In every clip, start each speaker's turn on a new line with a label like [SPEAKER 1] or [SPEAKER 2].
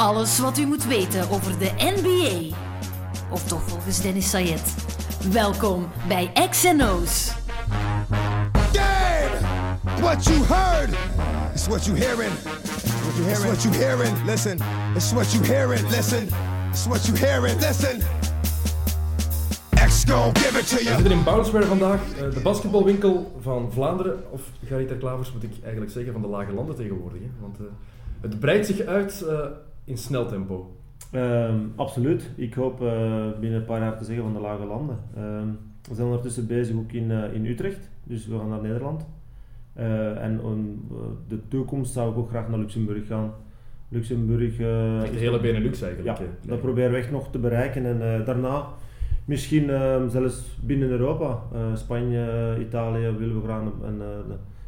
[SPEAKER 1] Alles wat u moet weten over de NBA. Of toch volgens Dennis Sayed. Welkom bij XNO's.
[SPEAKER 2] Game! What you heard is what you hearing. What you hearing? It's what you hearing. Listen. It's what you hearing. Listen. It's what you hearing. Listen. X gon' give it to
[SPEAKER 3] We
[SPEAKER 2] you.
[SPEAKER 3] zitten in Bounceware vandaag, eh, de basketbalwinkel van Vlaanderen, of Garita Klavers moet ik eigenlijk zeggen van de lage landen tegenwoordig. Hè? Want eh, het breidt zich uit eh, in snel tempo.
[SPEAKER 4] Ehm, absoluut. Ik hoop eh, binnen een paar jaar te zeggen van de lage landen. Ehm, we zijn ondertussen bezig ook in, eh, in Utrecht, dus we gaan naar Nederland. Eh, en om de toekomst zou ik ook graag naar Luxemburg gaan. Luxemburg.
[SPEAKER 3] de hele Benelux eigenlijk.
[SPEAKER 4] Ja, dat proberen we echt nog te bereiken. En daarna misschien ehm, zelfs binnen Europa. Spanje, Italië willen we gaan. En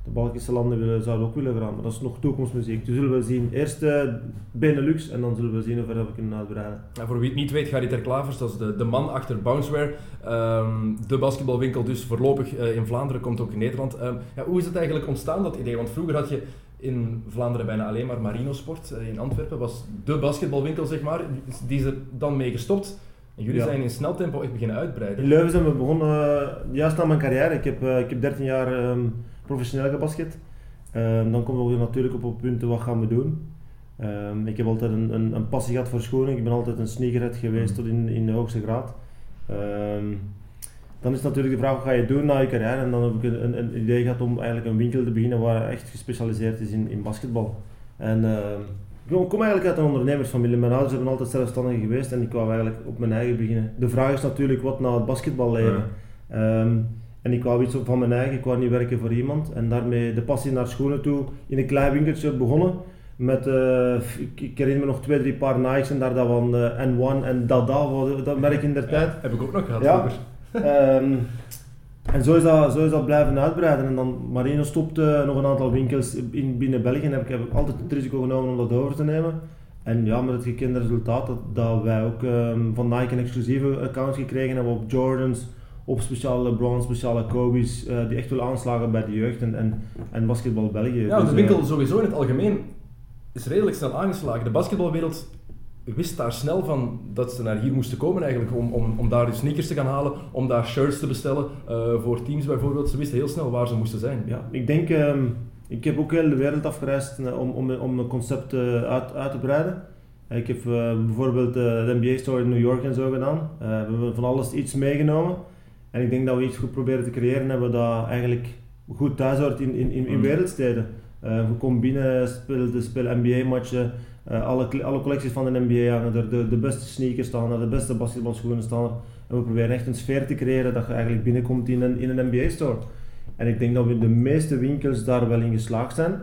[SPEAKER 4] de, Baltische landen willen, zouden ook willen gaan. Maar dat is nog toekomstmuziek. Dus zullen we zien. Eerst eh, Benelux en dan zullen we zien of we dat we kunnen uitbreiden.
[SPEAKER 3] Nou, voor wie het niet weet, Garita Klavers, dat is de, de man achter Bounceware. Ehm, de basketbalwinkel dus voorlopig eh, in Vlaanderen, komt ook in Nederland. Ehm, ja, hoe is het eigenlijk ontstaan, dat idee? Want vroeger had je in Vlaanderen bijna alleen maar Marino Sport. eh, in Antwerpen was de basketbalwinkel, zeg maar. Die is er dan mee gestopt. En jullie
[SPEAKER 4] Ja.
[SPEAKER 3] zijn in snel tempo echt beginnen uitbreiden.
[SPEAKER 4] In Leuven zijn we begonnen juist na mijn carrière. Ik heb, ik heb 13 jaar ehm, professioneel gebasket. Ehm, dan komen we natuurlijk op het punt wat gaan we doen. Ehm, ik heb altijd een, een, een passie gehad voor schoenen. Ik ben altijd een sneakerhead geweest tot in, in de hoogste graad. Ehm, dan is natuurlijk de vraag wat ga je doen na je carrière. En dan heb ik een, een, idee gehad om eigenlijk een winkel te beginnen waar echt gespecialiseerd is in, in basketbal. En ik kom- eigenlijk uit een ondernemersfamilie. Mijn ouders hebben altijd zelfstandig geweest en ik wou eigenlijk op mijn eigen beginnen. De vraag is natuurlijk wat na het basketballeven. En ik wou iets van mijn eigen, ik wou niet werken voor iemand. En daarmee de passie naar schoenen toe in een klein winkeltje begonnen. Met, eh, ik, ik herinner me nog twee, drie paar Nikes en daar dat van eh, N1 en Dada, dat merk in der tijd.
[SPEAKER 3] Heb ik ook nog gehad
[SPEAKER 4] Ja. Ehm, en zo is, dat, zo is dat blijven uitbreiden. En dan Marino stopte nog een aantal winkels in, binnen België. En heb ik, heb altijd het risico genomen om dat over te nemen. En ja, met het gekende resultaat dat, dat wij ook ehm, van Nike een exclusieve account gekregen hebben op Jordans, op speciale LeBron, speciale Kobe's, eh, die echt wel aanslagen bij de jeugd en, en, en basketbal België.
[SPEAKER 3] Ja,
[SPEAKER 4] Dus,
[SPEAKER 3] de winkel
[SPEAKER 4] eh,
[SPEAKER 3] sowieso in het algemeen is redelijk snel aangeslagen. De basketbalwereld wist daar snel van dat ze naar hier moesten komen eigenlijk om, om, om daar de sneakers te gaan halen, om daar shirts te bestellen eh, voor teams bijvoorbeeld. Ze wisten heel snel waar ze moesten zijn.
[SPEAKER 4] Ja, ik denk, ehm, ik heb ook heel de wereld afgereisd om, om, om een concept uit, uit te breiden. Ik heb bijvoorbeeld de NBA Store in New York en zo gedaan. We hebben van alles iets meegenomen. En ik denk dat we iets goed proberen te creëren hebben dat eigenlijk goed thuis hoort in, in, in, in
[SPEAKER 3] Mm.
[SPEAKER 4] wereldsteden. Eh, we komen binnen, spelen, spelen NBA-matchen, eh, alle, alle collecties van de NBA hangen er, de, de beste sneakers staan er, de beste basketbalschoenen staan er. En we proberen echt een sfeer te creëren dat je eigenlijk binnenkomt in een, in een NBA-store. En ik denk dat we in de meeste winkels daar wel in geslaagd zijn.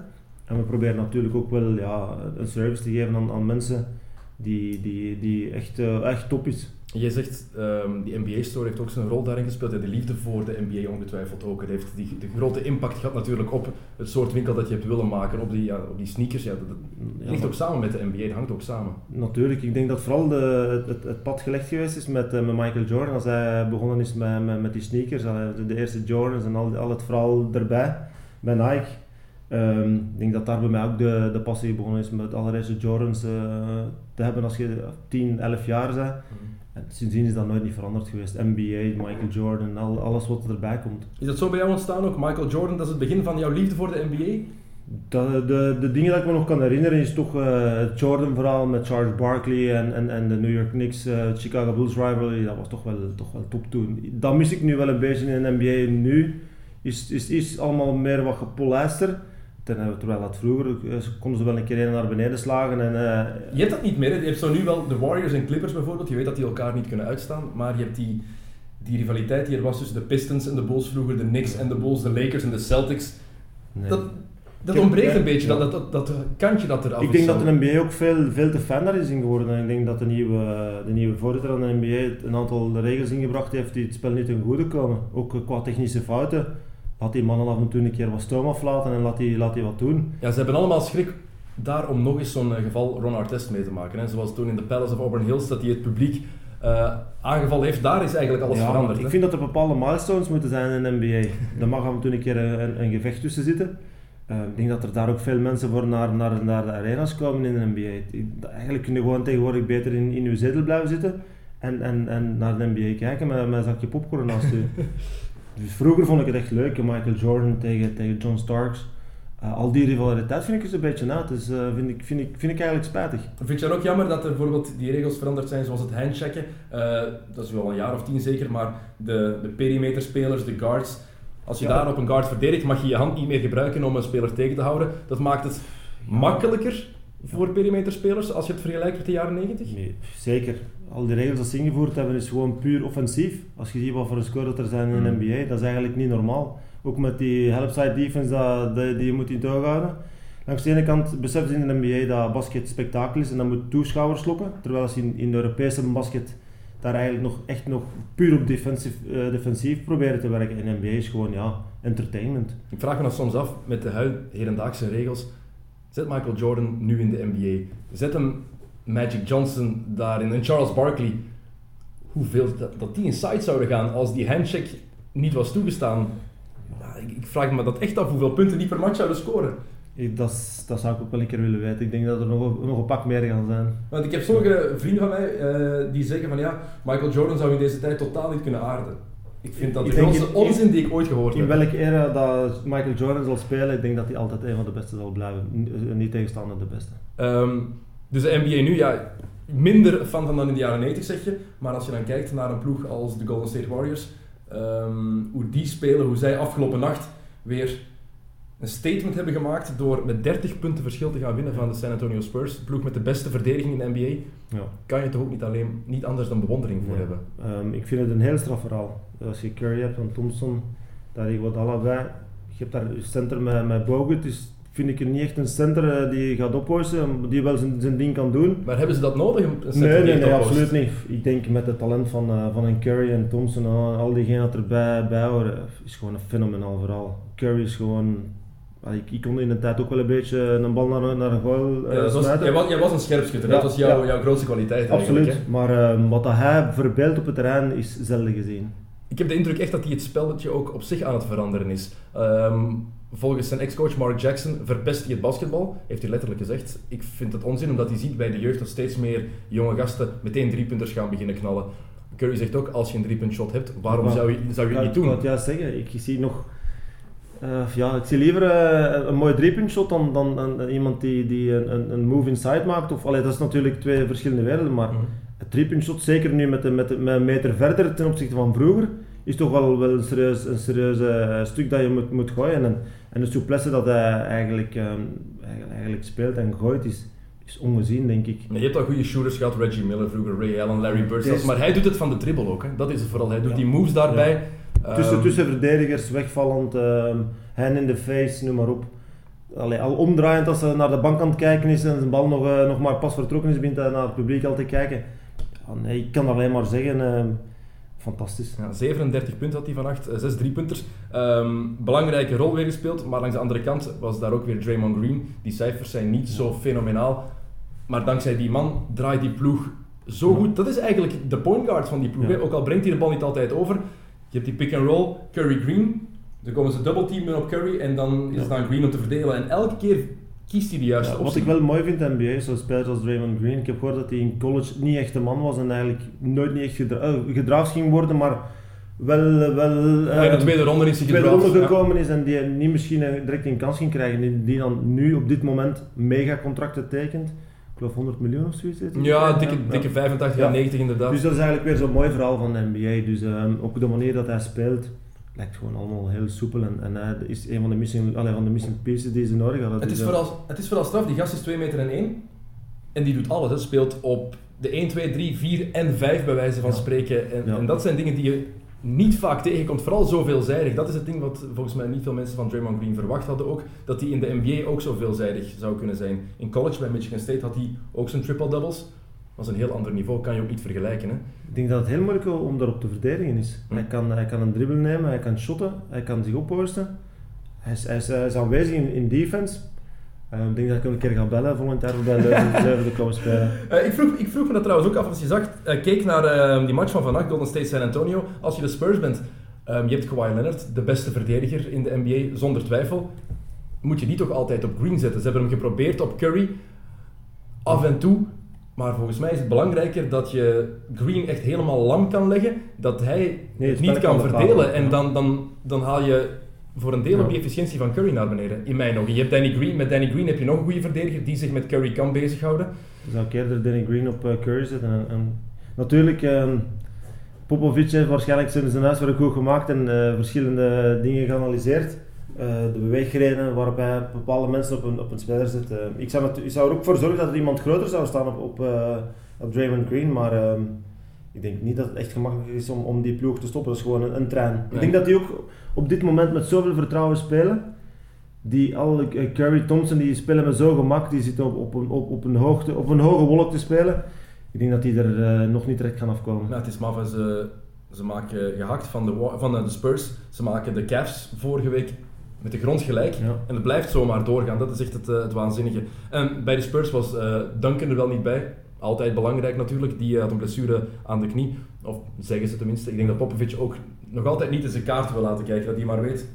[SPEAKER 4] En we proberen natuurlijk ook wel ja, een service te geven aan, aan mensen die, die, die echt, eh, echt top is.
[SPEAKER 3] Je zegt, ehm, die NBA-store heeft ook zijn rol daarin gespeeld. En de liefde voor de NBA ongetwijfeld ook. Het heeft die, de grote impact gehad natuurlijk op het soort winkel dat je hebt willen maken, op die, ja, op die sneakers. Ja, dat, dat ligt ook samen met de NBA, het hangt ook samen.
[SPEAKER 4] Natuurlijk, ik denk dat vooral de, het, het pad gelegd geweest is met, eh, met Michael Jordan. Als hij begonnen is met, met, met die sneakers, eh, de, eerste Jordans en al, al het verhaal erbij, bij Nike. Ehm, ik denk dat daar bij mij ook de, de passie begonnen is met de allereerste Jordans eh, te hebben als je 10, 11 jaar bent. En sindsdien is dat nooit niet veranderd geweest. NBA, Michael Jordan, al, alles wat erbij komt.
[SPEAKER 3] Is dat zo bij jou ontstaan ook? Michael Jordan, dat is het begin van jouw liefde voor de NBA?
[SPEAKER 4] Dat, de, de dingen dat ik me nog kan herinneren is toch eh, het Jordan-verhaal met Charles Barkley en, en, en de New York Knicks, eh, Chicago Bulls rivalry. Dat was toch wel, toch wel top toen. Dat mis ik nu wel een beetje in de NBA. Nu is, is, is allemaal meer wat gepolijster. Terwijl dat vroeger eh, konden ze wel een keer een naar beneden slagen. En, eh,
[SPEAKER 3] Je hebt dat niet meer. hè. Je hebt zo nu wel de Warriors en Clippers bijvoorbeeld. Je weet dat die elkaar niet kunnen uitstaan. Maar je hebt die, die rivaliteit die er was tussen de Pistons en de Bulls vroeger. De Knicks en de Bulls, de Lakers en de Celtics.
[SPEAKER 4] nee.
[SPEAKER 3] Dat, dat ontbreekt een beetje. Dat, dat, dat, dat kantje dat er af
[SPEAKER 4] Ik
[SPEAKER 3] en
[SPEAKER 4] denk dat de NBA ook veel, veel te fan is in geworden. En ik denk dat de nieuwe, de nieuwe voorzitter van de NBA een aantal regels ingebracht heeft die het spel niet ten goede komen. Ook qua technische fouten. Laat die mannen af en toe een keer wat stoom aflaten en laat die, laat die wat doen.
[SPEAKER 3] Ja, ze hebben allemaal schrik daar om nog eens zo'n eh, geval Ron Artest mee te maken. Hè. Zoals toen in de Palace of Auburn Hills, dat hij het publiek eh, aangevallen heeft. Daar is eigenlijk alles
[SPEAKER 4] Ja,
[SPEAKER 3] veranderd.
[SPEAKER 4] ik
[SPEAKER 3] hè.
[SPEAKER 4] vind dat er bepaalde milestones moeten zijn in de NBA. Er mag af en toe een keer een, een gevecht tussen zitten. Eh, ik denk dat er daar ook veel mensen voor naar, naar, naar de arenas komen in de NBA. Eigenlijk kun je gewoon tegenwoordig beter in, in je zetel blijven zitten en, en, en naar de NBA kijken met, met een zakje popcorn naast je. dus vroeger vond ik het echt leuk, Michael Jordan tegen, tegen John Starks. Eh, al die rivaliteit vind ik eens een beetje uit, dus eh, vind, ik, vind, ik, vind ik eigenlijk spijtig.
[SPEAKER 3] Vind je het ook jammer dat er bijvoorbeeld die regels veranderd zijn, zoals het handchecken? Eh, dat is wel een jaar of tien zeker, maar de, de perimeterspelers, de guards, als je
[SPEAKER 4] Ja.
[SPEAKER 3] daar op een guard verdedigt, mag je je hand niet meer gebruiken om een speler tegen te houden. Dat maakt het makkelijker voor perimeterspelers als je het vergelijkt met de jaren 90?
[SPEAKER 4] Nee, zeker. Al die regels die ze ingevoerd hebben is gewoon puur offensief. Als je ziet wat voor een score dat er zijn in de
[SPEAKER 3] Mm.
[SPEAKER 4] NBA, dat is eigenlijk niet normaal. Ook met die helpside defense dat, dat- die je moet in toog houden. Langs de ene kant beseffen ze in de NBA dat basket spektakel is en dat moet toeschouwers lokken. Terwijl ze in, in de Europese basket daar eigenlijk nog echt nog puur op defensief, eh, defensief proberen te werken. En de NBA is gewoon ja, entertainment.
[SPEAKER 3] Ik vraag me dan soms af, met de huid- hedendaagse regels, zet Michael Jordan nu in de NBA. Zet hem Magic Johnson daarin en Charles Barkley. Hoeveel dat, dat die inside zouden gaan als die handshake niet was toegestaan. Ja, ik, ik vraag me dat echt af, hoeveel punten die per match zouden scoren.
[SPEAKER 4] Ik, dat, dat zou ik ook wel een keer willen weten. Ik denk dat er nog, nog een pak meer gaan zijn.
[SPEAKER 3] Want ik heb sommige vrienden van mij eh, die zeggen van ja, Michael Jordan zou in deze tijd totaal niet kunnen aarden. Ik vind dat de grootste
[SPEAKER 4] in- in-
[SPEAKER 3] onzin die ik ooit gehoord
[SPEAKER 4] In
[SPEAKER 3] heb.
[SPEAKER 4] welke era dat Michael Jordan zal spelen, ik denk dat hij altijd een van de beste zal blijven. N- Niet tegenstander de beste.
[SPEAKER 3] Ehm, dus de NBA nu, ja, minder fan van dan in de jaren 90 zeg je. Maar als je dan kijkt naar een ploeg als de Golden State Warriors, ehm, hoe die spelen, hoe zij afgelopen nacht weer een statement hebben gemaakt door met 30 punten verschil te gaan winnen van de San Antonio Spurs. De ploeg met de beste verdediging in de NBA.
[SPEAKER 4] Ja.
[SPEAKER 3] Kan je toch ook niet alleen niet anders dan bewondering voor hebben.
[SPEAKER 4] Ehm, ik vind het een heel straf verhaal. Als je Curry hebt en Thompson, daar je wat allebei. Je hebt daar een center met, met Bogut, dus vind ik er niet echt een center eh, die gaat ophouden, die wel zijn, zijn ding kan doen.
[SPEAKER 3] Maar hebben ze dat nodig? Een
[SPEAKER 4] Nee,
[SPEAKER 3] die
[SPEAKER 4] nee, nee, absoluut niet. Ik denk met het talent van, eh, van een Curry en Thompson en al, al diegenen dat erbij bij horen, is gewoon een fenomenaal verhaal. Curry is gewoon... Ik, ik kon in de tijd ook wel een beetje een bal naar, een- naar een goal eh,
[SPEAKER 3] Ja, was,
[SPEAKER 4] smijten.
[SPEAKER 3] jij, was, jij was een scherpschutter,
[SPEAKER 4] Ja,
[SPEAKER 3] dat was jouw,
[SPEAKER 4] ja.
[SPEAKER 3] jouw grootste kwaliteit.
[SPEAKER 4] Absoluut, maar ehm, wat dat hij verbeeldt op het terrein is zelden gezien.
[SPEAKER 3] Ik heb de indruk echt dat hij het spelletje ook op zich aan het veranderen is. Ehm, volgens zijn ex-coach Mark Jackson verpest hij het basketbal, heeft hij letterlijk gezegd. Ik vind het onzin omdat hij ziet bij de jeugd dat steeds meer jonge gasten meteen driepunters gaan beginnen knallen. Curry zegt ook, als je een driepunt shot hebt, waarom
[SPEAKER 4] Maar-
[SPEAKER 3] zou je, zou je het niet
[SPEAKER 4] Ik
[SPEAKER 3] doen?
[SPEAKER 4] wou het juist zeggen, ik zie nog... eh, ja, ik zie liever eh, een mooi driepuntshot dan, dan, dan iemand die, die een, een, move inside maakt. Of, allee, dat is natuurlijk twee verschillende werelden, maar
[SPEAKER 3] Mhm.
[SPEAKER 4] het driepuntshot, zeker nu met, de, met, de, met een meter verder ten opzichte van vroeger, is toch wel, wel een serieus, een serieus eh, stuk dat je moet, moet gooien. En, en de souplesse dat hij eigenlijk, ehm, eigenlijk, eigenlijk speelt en gooit is, is ongezien, denk ik.
[SPEAKER 3] Je hebt al goede shooters gehad, Reggie Miller vroeger, Ray Allen, Larry Bird maar hij doet het van de dribbel ook. Hè. Dat is het vooral. Hij doet
[SPEAKER 4] Ja.
[SPEAKER 3] die moves daarbij.
[SPEAKER 4] Tussen,
[SPEAKER 3] Ehm,
[SPEAKER 4] tussen verdedigers, wegvallend, ehm hand in the face, noem maar op. Allee, al omdraaiend als hij naar de bank aan het kijken is en zijn bal nog, eh, nog maar pas vertrokken is, begint hij naar het publiek al te kijken. Ja, nee, ik kan alleen maar zeggen, ehm, fantastisch.
[SPEAKER 3] Ja, 37 punten had hij vannacht, 6 driepunters. Ehm belangrijke rol weer gespeeld, maar langs de andere kant was daar ook weer Draymond Green. Die cijfers zijn niet zo fenomenaal, maar dankzij die man draait die ploeg zo goed. Dat is eigenlijk de point guard van die ploeg. Ook al brengt hij de bal niet altijd over. Je hebt die pick and roll, Curry Green. Dan komen ze double teamen op Curry en dan is
[SPEAKER 4] Ja.
[SPEAKER 3] het aan Green om te verdelen. En elke keer kiest hij de juiste
[SPEAKER 4] Ja, wat
[SPEAKER 3] optie.
[SPEAKER 4] ik wel mooi vind in de NBA, zo'n spelers als Draymond Green, ik heb gehoord dat hij in college niet echt een man was en eigenlijk nooit niet echt gedra eh, gedraafd ging worden, maar wel... wel
[SPEAKER 3] Maar in de
[SPEAKER 4] ehm,
[SPEAKER 3] tweede ronde is hij
[SPEAKER 4] tweede
[SPEAKER 3] Ja.
[SPEAKER 4] gekomen is en die niet misschien direct een kans ging krijgen, die, dan nu op dit moment megacontracten tekent. Ik geloof 100 miljoen of zoiets. hij
[SPEAKER 3] Ja, dikke,
[SPEAKER 4] Ja.
[SPEAKER 3] dikke 85
[SPEAKER 4] Ja.
[SPEAKER 3] en 90 inderdaad.
[SPEAKER 4] Dus dat is eigenlijk weer zo'n mooi verhaal van de NBA. Dus ehm, ook de manier dat hij speelt, lijkt gewoon allemaal heel soepel en, en hij is een van de missing, allee, van de missing pieces die ze nodig hadden.
[SPEAKER 3] Het
[SPEAKER 4] Dus,
[SPEAKER 3] is,
[SPEAKER 4] eh,
[SPEAKER 3] vooral, het is vooral straf, die gast is 2 meter en 1 en die doet alles. Hè. Speelt op de 1, 2, 3, 4 en 5 bij wijze van
[SPEAKER 4] Ja.
[SPEAKER 3] spreken. En,
[SPEAKER 4] Ja.
[SPEAKER 3] en dat zijn dingen die je niet vaak tegenkomt, vooral zo veelzijdig. Dat is het ding wat volgens mij niet veel mensen van Draymond Green verwacht hadden ook, dat hij in de NBA ook zo veelzijdig zou kunnen zijn. In college bij Michigan State had hij ook zijn triple-doubles. Dat is een heel ander niveau, kan je ook niet vergelijken. Hè.
[SPEAKER 4] Ik denk dat het heel moeilijk om daarop te verdedigen is.
[SPEAKER 3] Hm.
[SPEAKER 4] Hij, kan, hij kan een dribbel nemen, hij kan shotten, hij kan zich ophosten. Hij is, hij is, hij is aanwezig in, in defense. Eh, ik denk dat ik hem een keer ga bellen volgend jaar voor bij Leuven, Leuven te komen spelen.
[SPEAKER 3] Ik, vroeg, ik vroeg me dat trouwens ook af als je zag, eh, keek naar eh, die match van vannacht, Golden State San Antonio. Als je de Spurs bent, ehm, je hebt Kawhi Leonard, de beste verdediger in de NBA, zonder twijfel. moet je die toch altijd op Green zetten. Ze hebben hem geprobeerd op Curry, af en toe. Maar volgens mij is het belangrijker dat je Green echt helemaal lam kan leggen, dat hij
[SPEAKER 4] Nee,
[SPEAKER 3] het
[SPEAKER 4] het
[SPEAKER 3] niet kan verdelen. En dan, dan, dan haal je voor een deel
[SPEAKER 4] Ja.
[SPEAKER 3] ook die efficiëntie van Curry naar beneden, in mijn ogen. Je hebt Danny Green, met Danny Green heb je nog een goede verdediger die zich met Curry kan bezighouden.
[SPEAKER 4] zou ik eerder Danny Green op eh, Curry zetten. En, en natuurlijk, ehm Popovic heeft waarschijnlijk zijn, zijn huiswerk goed gemaakt en eh, verschillende dingen geanalyseerd. Eh, de beweegredenen waarbij bepaalde mensen op een, op een speler zitten. ik, zou ik zou er ook voor zorgen dat er iemand groter zou staan op, op, op Draymond Green, maar ehm, ik denk niet dat het echt gemakkelijk is om, om die ploeg te stoppen. Dat is gewoon een, een trein.
[SPEAKER 3] Nee.
[SPEAKER 4] Ik denk dat die ook op dit moment met zoveel vertrouwen spelen. Die alle eh, Curry Thompson die spelen met zo gemak, die zitten op, op, een, op, op, een hoogte, op een hoge wolk te spelen. Ik denk dat die er eh, nog niet direct gaan afkomen.
[SPEAKER 3] Nou, het is maf, ze, ze maken gehakt van de, van de Spurs. Ze maken de Cavs vorige week met de grond gelijk.
[SPEAKER 4] Ja.
[SPEAKER 3] En het blijft zomaar doorgaan. Dat is echt het, eh, het waanzinnige. En bij de Spurs was eh, Duncan er wel niet bij. Altijd belangrijk natuurlijk. Die eh, had een blessure aan de knie. Of zeggen ze tenminste. Ik denk dat Popovic ook nog altijd niet in zijn kaart wil laten kijken. Dat hij maar weet.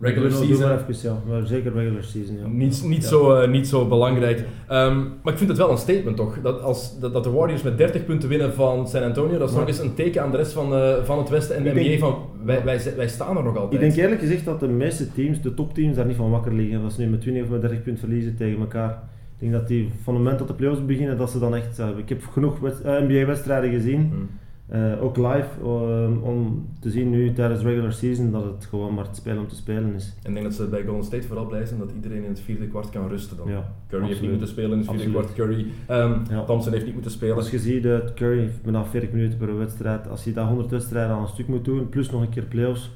[SPEAKER 3] Regular
[SPEAKER 4] Doe- doe
[SPEAKER 3] season.
[SPEAKER 4] maar even, ja. Maar zeker regular season, ja.
[SPEAKER 3] Niet, niet,
[SPEAKER 4] Ja.
[SPEAKER 3] zo, eh, niet zo belangrijk. Ehm, maar ik vind het wel een statement toch. Dat, als, dat, dat de Warriors met 30 punten winnen van San Antonio, dat is nog eens een teken aan de rest van, eh, van het Westen en de NBA van wij, wij, wij staan er nog altijd.
[SPEAKER 4] Ik denk eerlijk gezegd dat de meeste teams, de topteams, daar niet van wakker liggen. Dat ze nu met 20 of met 30 punten verliezen tegen elkaar. Ik denk dat die van het moment dat de playoffs beginnen, dat ze dan echt... eh, ik heb genoeg NBA-wedstrijden gezien,
[SPEAKER 3] Hmm.
[SPEAKER 4] eh, ook live, eh, om te zien nu tijdens regular season dat het gewoon maar te spelen om te spelen is.
[SPEAKER 3] En ik denk dat ze bij Golden State vooral blij zijn dat iedereen in het vierde kwart kan rusten dan.
[SPEAKER 4] Ja,
[SPEAKER 3] Curry heeft niet moeten spelen in het vierde
[SPEAKER 4] Absoluut.
[SPEAKER 3] kwart. Curry, ehm,
[SPEAKER 4] Ja.
[SPEAKER 3] Thompson heeft niet moeten spelen.
[SPEAKER 4] Als je ziet dat Curry bijna 40 minuten per wedstrijd, als je dat 100 wedstrijden aan een stuk moet doen, plus nog een keer playoffs,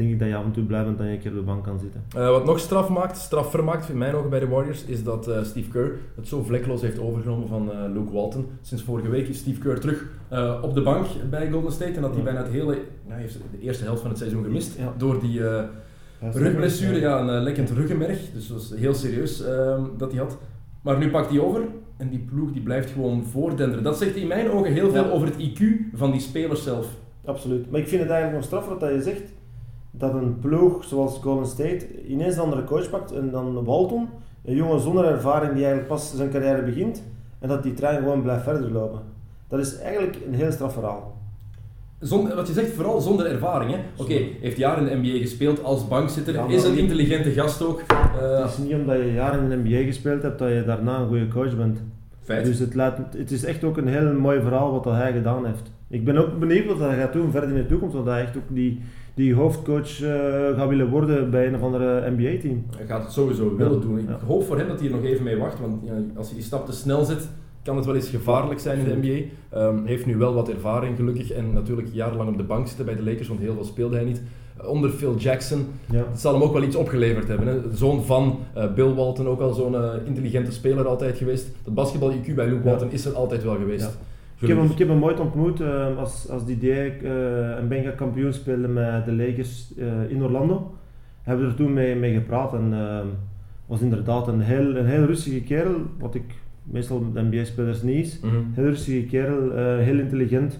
[SPEAKER 4] denk ik dat je af en toe blij bent dat je een keer op de bank kan zitten.
[SPEAKER 3] Eh, wat nog straf maakt, straffer maakt in mijn ogen bij de Warriors, is dat eh, Steve Kerr het zo vlekloos heeft overgenomen van eh, Luke Walton. Sinds vorige week is Steve Kerr terug op de bank bij Golden State en dat hij
[SPEAKER 4] Ja.
[SPEAKER 3] bijna het hele, nou, heeft de eerste helft van het seizoen gemist
[SPEAKER 4] Ja.
[SPEAKER 3] door die rugblessure, ja, een lekkend ruggenmerg. Dus dat was heel serieus ehm, dat hij had. Maar nu pakt hij over en die ploeg die blijft gewoon voordenderen. Dat zegt in mijn ogen heel veel
[SPEAKER 4] Ja.
[SPEAKER 3] over het IQ van die spelers zelf.
[SPEAKER 4] Absoluut. Maar ik vind het eigenlijk nog straffer dat je zegt dat een ploeg zoals Golden State ineens een andere coach pakt en dan Walton, een jongen zonder ervaring die eigenlijk pas zijn carrière begint, en dat die trein gewoon blijft verder lopen. Dat is eigenlijk een heel straf verhaal.
[SPEAKER 3] Zonder, wat je zegt, vooral zonder ervaring. hè. Oké, heeft jaren in de NBA gespeeld als bankzitter,
[SPEAKER 4] Ja,
[SPEAKER 3] is een intelligente gast ook. Eh,
[SPEAKER 4] Het is niet omdat je jaren in de NBA gespeeld hebt dat je daarna een goede coach bent.
[SPEAKER 3] feit.
[SPEAKER 4] Dus het, laat, het is echt ook een heel mooi verhaal wat hij gedaan heeft. Ik ben ook benieuwd wat hij gaat doen verder in de toekomst, want hij echt ook die, die hoofdcoach eh, gaat willen worden bij een of andere NBA-team.
[SPEAKER 3] Hij gaat het sowieso willen
[SPEAKER 4] Ja,
[SPEAKER 3] doen. Ik
[SPEAKER 4] ja.
[SPEAKER 3] hoop voor hem dat hij er nog even mee wacht, want ja, als hij die stap te snel zet, kan het wel eens gevaarlijk zijn in de NBA. Ehm, heeft nu wel wat ervaring gelukkig en natuurlijk jarenlang op de bank zitten bij de Lakers, want heel veel speelde hij niet. Eh, Onder Phil Jackson,
[SPEAKER 4] Ja.
[SPEAKER 3] het zal hem ook wel iets opgeleverd hebben. Hè. Zoon van eh, Bill Walton, ook al zo'n intelligente speler altijd geweest. Dat basketbal-IQ bij Luke. Walton is er altijd wel geweest.
[SPEAKER 4] Ik heb, hem, ik heb hem ooit ontmoet eh, als, als Didier eh, en Benga kampioen speelden met de Lakers eh, in Orlando. Hebben we er toen mee, mee gepraat en eh, was inderdaad een heel, een heel rustige kerel, wat ik meestal met NBA-spelers niet is.
[SPEAKER 3] Mhm.
[SPEAKER 4] Heel rustige kerel, heel intelligent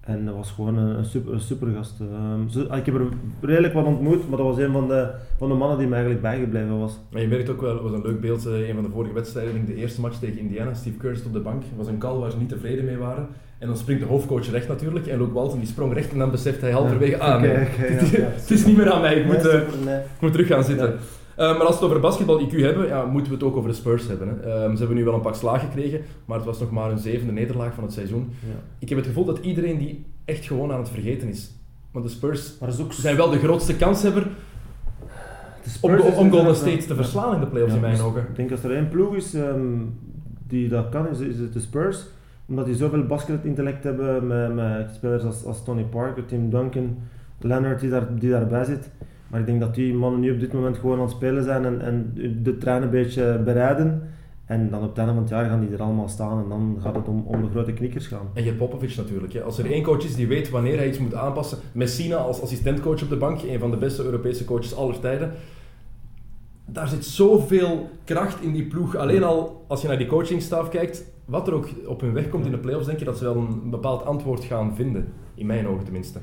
[SPEAKER 4] en dat was gewoon een, een, super, een supergast. Ehm, zo- ik heb er redelijk wat ontmoet, maar dat was een van de, van de mannen die me eigenlijk bijgebleven was.
[SPEAKER 3] Maar je merkt ook wel, het was een leuk beeld, eh, een van de vorige wedstrijden, de eerste match tegen Indiana, Steve Kerr stond op de bank, was een call waar ze niet tevreden mee waren. En dan springt de hoofdcoach recht natuurlijk, en Luke Walton die sprong recht en dan beseft hij halverwege, ah nee,
[SPEAKER 4] oké, ja, ja.
[SPEAKER 3] het is niet meer aan mij, ik moet,
[SPEAKER 4] Nee,
[SPEAKER 3] eh,
[SPEAKER 4] super, nee.
[SPEAKER 3] ik moet terug gaan zitten. Eh, maar als we het over basketbal-IQ hebben, ja, moeten we het ook over de Spurs hebben. Hè. Ehm, ze hebben nu wel een pak slagen gekregen, maar het was nog maar een zevende nederlaag van het seizoen.
[SPEAKER 4] Ja.
[SPEAKER 3] Ik heb het gevoel dat iedereen die echt gewoon aan het vergeten is. Want de Spurs
[SPEAKER 4] Maar ook
[SPEAKER 3] zijn wel de grootste kanshebber
[SPEAKER 4] de
[SPEAKER 3] om, om Golden
[SPEAKER 4] inderdaad-
[SPEAKER 3] State te verslaan in de playoffs
[SPEAKER 4] Ja,
[SPEAKER 3] in mijn
[SPEAKER 4] dus
[SPEAKER 3] ogen.
[SPEAKER 4] Ik denk als er één ploeg is ehm, die dat kan, is, is het de Spurs. Omdat die zoveel basketintellect hebben met, met spelers als, als Tony Parker, Tim Duncan, Leonard die, daar, die daarbij zit. Maar ik denk dat die mannen nu op dit moment gewoon aan het spelen zijn en, en de trein een beetje bereiden. En dan op het einde van het jaar gaan die er allemaal staan en dan gaat het om, om de grote knikkers gaan.
[SPEAKER 3] En je Popovic natuurlijk. Hè. Als er één coach is die weet wanneer hij iets moet aanpassen. Messina als assistentcoach op de bank, een van de beste Europese coaches aller tijden. Daar zit zoveel kracht in die ploeg. Alleen al als je naar die coachingstaf kijkt, wat er ook op hun weg komt in de playoffs, denk je dat ze wel een bepaald antwoord gaan vinden. In mijn ogen tenminste.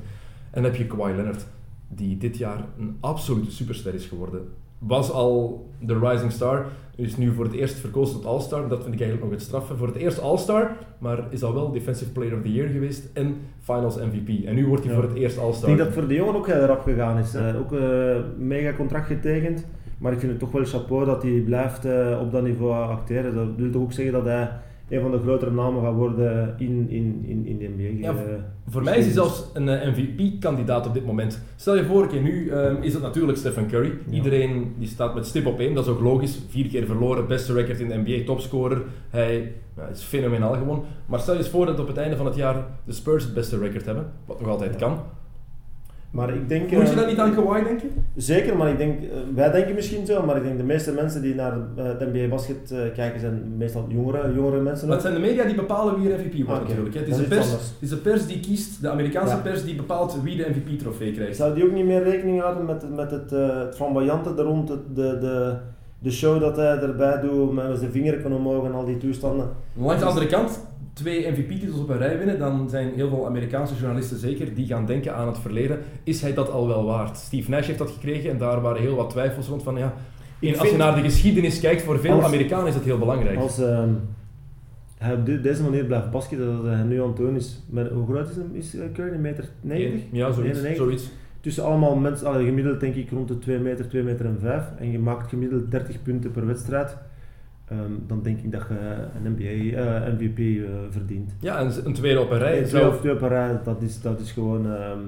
[SPEAKER 3] En dan heb je Kawhi Leonard, die dit jaar een absolute superster is geworden. was al de rising star. Is nu voor het eerst verkozen tot All-Star. Dat vind ik eigenlijk nog het straffen. Voor het eerst All-Star, maar is al wel Defensive Player of the Year geweest en Finals MVP. En nu wordt hij
[SPEAKER 4] Ja.
[SPEAKER 3] voor het eerst
[SPEAKER 4] Ik
[SPEAKER 3] All-Star.
[SPEAKER 4] denk dat voor de jongen ook heel rap gegaan is. Eh, ook een mega contract getekend. Maar ik vind het toch wel chapeau dat hij blijft eh, op dat niveau acteren. Dat wil toch ook zeggen dat hij een van de grotere namen gaat worden in, in, in, in de NBA.
[SPEAKER 3] Ja,
[SPEAKER 4] Eh,
[SPEAKER 3] Voor mij is hij zelfs een eh, MVP-kandidaat op dit moment. Stel je voor, oké, nu ehm, is het natuurlijk Stephen Curry.
[SPEAKER 4] Ja.
[SPEAKER 3] Iedereen die staat met stip op één, dat is ook logisch. Vier keer verloren, beste record in de NBA, topscorer. Hij is fenomenaal gewoon. Maar stel je eens voor dat op het einde van het jaar de Spurs het beste record hebben, wat nog altijd
[SPEAKER 4] Ja.
[SPEAKER 3] kan.
[SPEAKER 4] Maar ik denk...
[SPEAKER 3] Moet je
[SPEAKER 4] eh,
[SPEAKER 3] dat niet aan Kawhi denken?
[SPEAKER 4] Zeker, maar ik denk, eh, wij denken misschien zo, maar ik denk de meeste mensen die naar eh, het NBA basket eh, kijken zijn meestal jongere, jongere mensen.
[SPEAKER 3] Maar het zijn de media die bepalen wie er MVP wordt
[SPEAKER 4] Ah,
[SPEAKER 3] natuurlijk. Het is, de pers, het is de pers die kiest, de Amerikaanse
[SPEAKER 4] Ja.
[SPEAKER 3] pers die bepaalt wie de MVP-trofee krijgt.
[SPEAKER 4] Zou die ook niet meer rekening houden met, met het, eh het flamboyante er rond, de, de, de show dat hij erbij doet, met zijn vinger kan omhoog en al die toestanden.
[SPEAKER 3] Langs de andere kant, twee MVP-titels op een rij winnen, dan zijn heel veel Amerikaanse journalisten zeker die gaan denken aan het verleden. Is hij dat al wel waard? Steve Nash heeft dat gekregen en daar waren heel wat twijfels rond van ja. In- als je naar de geschiedenis kijkt, voor veel
[SPEAKER 4] Als-
[SPEAKER 3] Amerikanen is dat heel belangrijk.
[SPEAKER 4] Als ehm, hij op de- deze manier blijft basketten, dat hij nu aan het doen is, hoe groot is, hem, is eh, Curry? Een meter 90?
[SPEAKER 3] Ja, zoiets.
[SPEAKER 4] 91?
[SPEAKER 3] zoiets.
[SPEAKER 4] Tussen allemaal mensen, gemiddeld denk ik rond de 2 meter, 2 meter en 5. En je maakt gemiddeld 30 punten per wedstrijd. Ehm, dan denk ik dat je een NBA, eh, MVP eh, verdient.
[SPEAKER 3] Ja, en een tweede op een rij.
[SPEAKER 4] En twee
[SPEAKER 3] zou-
[SPEAKER 4] of twee per rij, dat is, dat is gewoon ehm,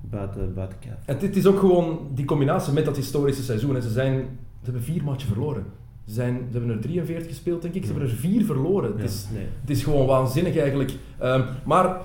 [SPEAKER 4] buiten, buiten kijf.
[SPEAKER 3] En dit is ook gewoon die combinatie met dat historische seizoen. En ze, zijn, ze hebben vier matchen verloren. Ze, zijn, ze hebben er 43 gespeeld, denk ik. Ze hebben er vier verloren. Het, is,
[SPEAKER 4] nee.
[SPEAKER 3] het is gewoon waanzinnig eigenlijk. Ehm, maar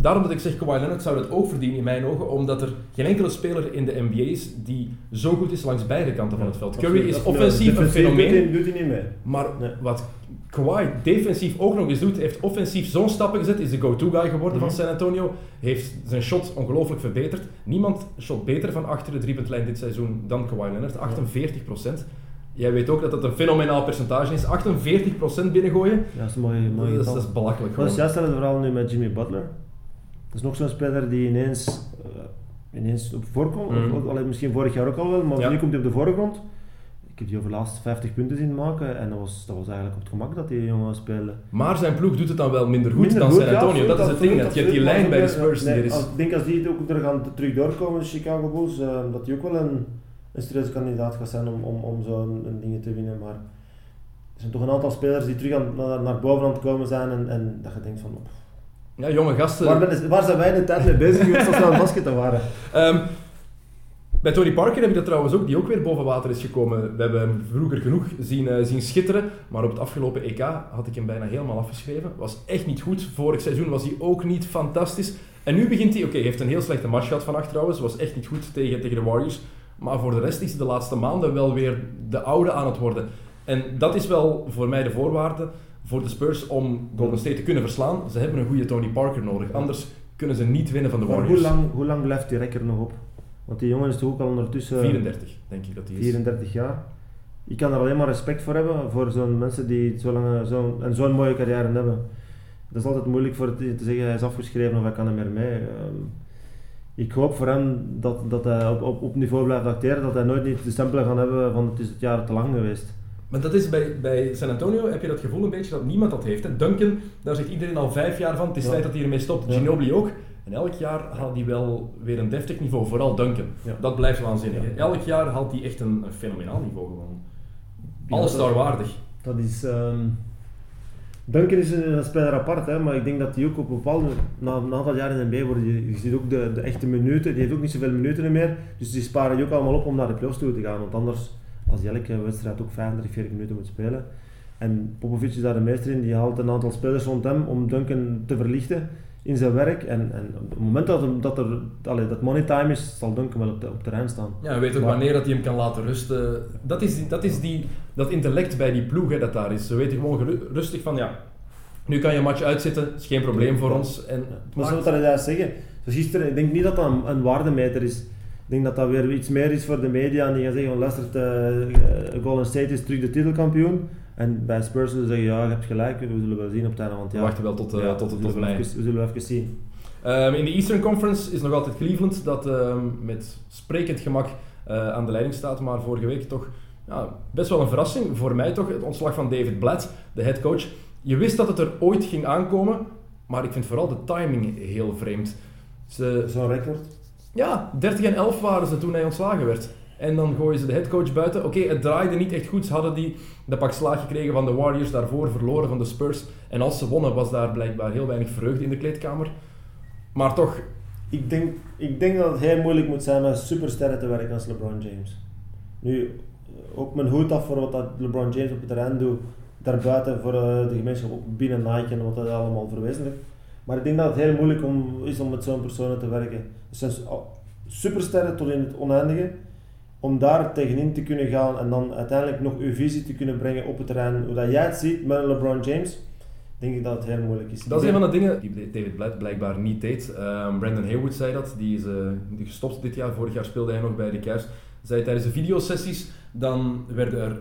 [SPEAKER 3] daarom dat ik zeg, Kawhi Leonard zou dat ook verdienen in mijn ogen. Omdat er geen enkele speler in de NBA is die zo goed is langs beide kanten van het veld. Curry is offensief een fenomeen.
[SPEAKER 4] Doet hij, niet mee.
[SPEAKER 3] Maar wat Kawhi defensief ook nog eens doet, heeft offensief zo'n stappen gezet, is de go-to guy geworden
[SPEAKER 4] Mhm.
[SPEAKER 3] van San Antonio, heeft zijn shot ongelooflijk verbeterd. Niemand shot beter van achter de driepuntlijn dit seizoen dan Kawhi Leonard, 48%. Jij weet ook dat dat een fenomenaal percentage is, 48% binnengooien.
[SPEAKER 4] Ja, dat is een mooie, mooie
[SPEAKER 3] Dat is,
[SPEAKER 4] getal.
[SPEAKER 3] dat is belachelijk
[SPEAKER 4] Dat is hetzelfde verhaal nu met Jimmy Butler. Dat is nog zo'n speler die ineens, eh, ineens op voorkomt.
[SPEAKER 3] Mhm.
[SPEAKER 4] Of, allee, misschien vorig jaar ook al wel, maar
[SPEAKER 3] Ja.
[SPEAKER 4] nu komt hij op de voorgrond. Ik heb die over de laatste 50 punten zien maken en dat was, dat was eigenlijk op het gemak dat die jongen speelde.
[SPEAKER 3] Maar zijn ploeg doet het dan wel minder goed
[SPEAKER 4] Minder
[SPEAKER 3] dan
[SPEAKER 4] goed,
[SPEAKER 3] San Antonio. dat is het ding.
[SPEAKER 4] absoluut,
[SPEAKER 3] Je hebt die lijn bij de Spurs
[SPEAKER 4] nee,
[SPEAKER 3] is.
[SPEAKER 4] als- Ik denk als die ook er gaan terug doorkomen, Chicago Bulls, eh, dat die ook wel een, een serieuze kandidaat gaat zijn om, om, om zo'n een dingen te winnen. Maar er zijn toch een aantal spelers die terug aan, naar, naar boven aan het komen zijn en, en dat je denkt van... pff,
[SPEAKER 3] Ja, jonge gasten.
[SPEAKER 4] Waar, ben- waar zijn wij de tijd mee bezig geweest als we aan het basketten waren?
[SPEAKER 3] Ehm, bij Tony Parker heb ik dat trouwens ook, die ook weer boven water is gekomen. We hebben hem vroeger genoeg zien, eh, zien schitteren, maar op het afgelopen EK had ik hem bijna helemaal afgeschreven. Was echt niet goed. Vorig seizoen was hij ook niet fantastisch. En nu begint hij, oké, hij heeft een heel slechte match gehad vannacht trouwens, was echt niet goed tegen, tegen de Warriors. Maar voor de rest is hij de laatste maanden wel weer de oude aan het worden. En dat is wel voor mij de voorwaarde voor de Spurs om Golden State te kunnen verslaan. Ze hebben een goede Tony Parker nodig, anders kunnen ze niet winnen van de
[SPEAKER 4] Maar
[SPEAKER 3] Warriors.
[SPEAKER 4] hoe lang, hoe lang blijft die rekker nog op? Want die jongen is toch ook al ondertussen
[SPEAKER 3] 34, denk ik dat hij is.
[SPEAKER 4] 34 jaar. Ik kan er alleen maar respect voor hebben, voor zo'n mensen die zo lang, zo, en zo'n mooie carrière hebben. Dat is altijd moeilijk voor te, zeggen, hij is afgeschreven of hij kan er meer mee. Ehm, ik hoop voor hem dat, dat hij op, op, op niveau blijft acteren, dat hij nooit niet de stempel gaat hebben van het is het jaar te lang geweest.
[SPEAKER 3] Maar dat is bij, bij San Antonio, heb je dat gevoel een beetje dat niemand dat heeft. Hè? Duncan, daar zegt iedereen al vijf jaar van, het is
[SPEAKER 4] Ja.
[SPEAKER 3] tijd dat hij ermee stopt.
[SPEAKER 4] Ja.
[SPEAKER 3] Ginobili ook. En elk jaar haalt hij wel weer een deftig niveau, vooral Duncan.
[SPEAKER 4] Ja.
[SPEAKER 3] Dat blijft waanzinnig. Elk jaar haalt hij echt een, een fenomenaal niveau gewoon.
[SPEAKER 4] Dat-
[SPEAKER 3] waardig.
[SPEAKER 4] Dat is. ehm Duncan is een, speler apart, hè, maar ik denk dat hij ook op een bepaalde. Na een aantal jaar in de NBA worden, je, je ziet ook de, de echte minuten, die heeft ook niet zoveel minuten meer. Dus die sparen die ook allemaal op om naar de playoffs toe te gaan. Want anders, als hij elke wedstrijd ook 35, 40 minuten moet spelen. En Popovic is daar de meester in, die haalt een aantal spelers rond hem om Duncan te verlichten in zijn werk. En, en op het moment dat, er- dat, er, allee, dat money time is, zal Duncan wel op, de, op terrein staan.
[SPEAKER 3] Ja, en weet ook
[SPEAKER 4] Maar-
[SPEAKER 3] wanneer dat hij hem kan laten rusten. Dat is, dat, is die, dat intellect bij die ploeg hè, dat daar is. Ze weten gewoon rustig van, ja, nu kan je een match uitzitten, is geen probleem voor ons. En
[SPEAKER 4] Maar zo wat ik juist zeggen, zoals gisteren, ik denk niet dat dat een, een waardemeter is. Ik denk dat dat weer iets meer is voor de media en die gaan zeggen, van, luister, eh, Golden State is terug de titelkampioen. En bij Spurs zullen ze zeggen, ja, je hebt gelijk, we zullen wel zien op het einde. Want
[SPEAKER 3] We
[SPEAKER 4] ja,
[SPEAKER 3] wachten wel tot, eh,
[SPEAKER 4] ja,
[SPEAKER 3] tot,
[SPEAKER 4] we
[SPEAKER 3] tot
[SPEAKER 4] zullen
[SPEAKER 3] mei.
[SPEAKER 4] even- We zullen even zien.
[SPEAKER 3] Ehm, in de Eastern Conference is nog altijd Cleveland dat ehm, met sprekend gemak aan de leiding staat. Maar vorige week toch ja, best wel een verrassing. Voor mij toch het ontslag van David Blatt, de headcoach. Je wist dat het er ooit ging aankomen, maar ik vind vooral de timing heel vreemd. Ze,
[SPEAKER 4] Zo'n record.
[SPEAKER 3] Ja, 30 en 11 waren ze toen hij ontslagen werd. En dan gooien ze de headcoach buiten. Oké, het draaide niet echt goed. Ze hadden die de pak slaag gekregen van de Warriors, daarvoor verloren van de Spurs. En als ze wonnen, was daar blijkbaar heel weinig vreugde in de kleedkamer. Maar toch,
[SPEAKER 4] Ik denk, ik denk dat het heel moeilijk moet zijn met supersterren te werken als LeBron James. Nu, ook mijn hoed af voor wat dat LeBron James op het terrein doet, daarbuiten voor eh, de gemeenschap, binnen Nike en wat dat allemaal verwezenlijkt. Maar ik denk dat het heel moeilijk om, is om met zo'n personen te werken. Er zijn al- supersterren tot in het oneindige. Om daar tegenin te kunnen gaan en dan uiteindelijk nog uw visie te kunnen brengen op het terrein, hoe dat jij het ziet met LeBron James, denk ik dat het heel moeilijk is.
[SPEAKER 3] dat is een van de dingen die David Blatt blijkbaar niet deed. Ehm, Brandon Haywood zei dat, die is eh, gestopt dit jaar. Vorig jaar speelde hij nog bij de Cavs. Zei tijdens de videosessies, dan werden er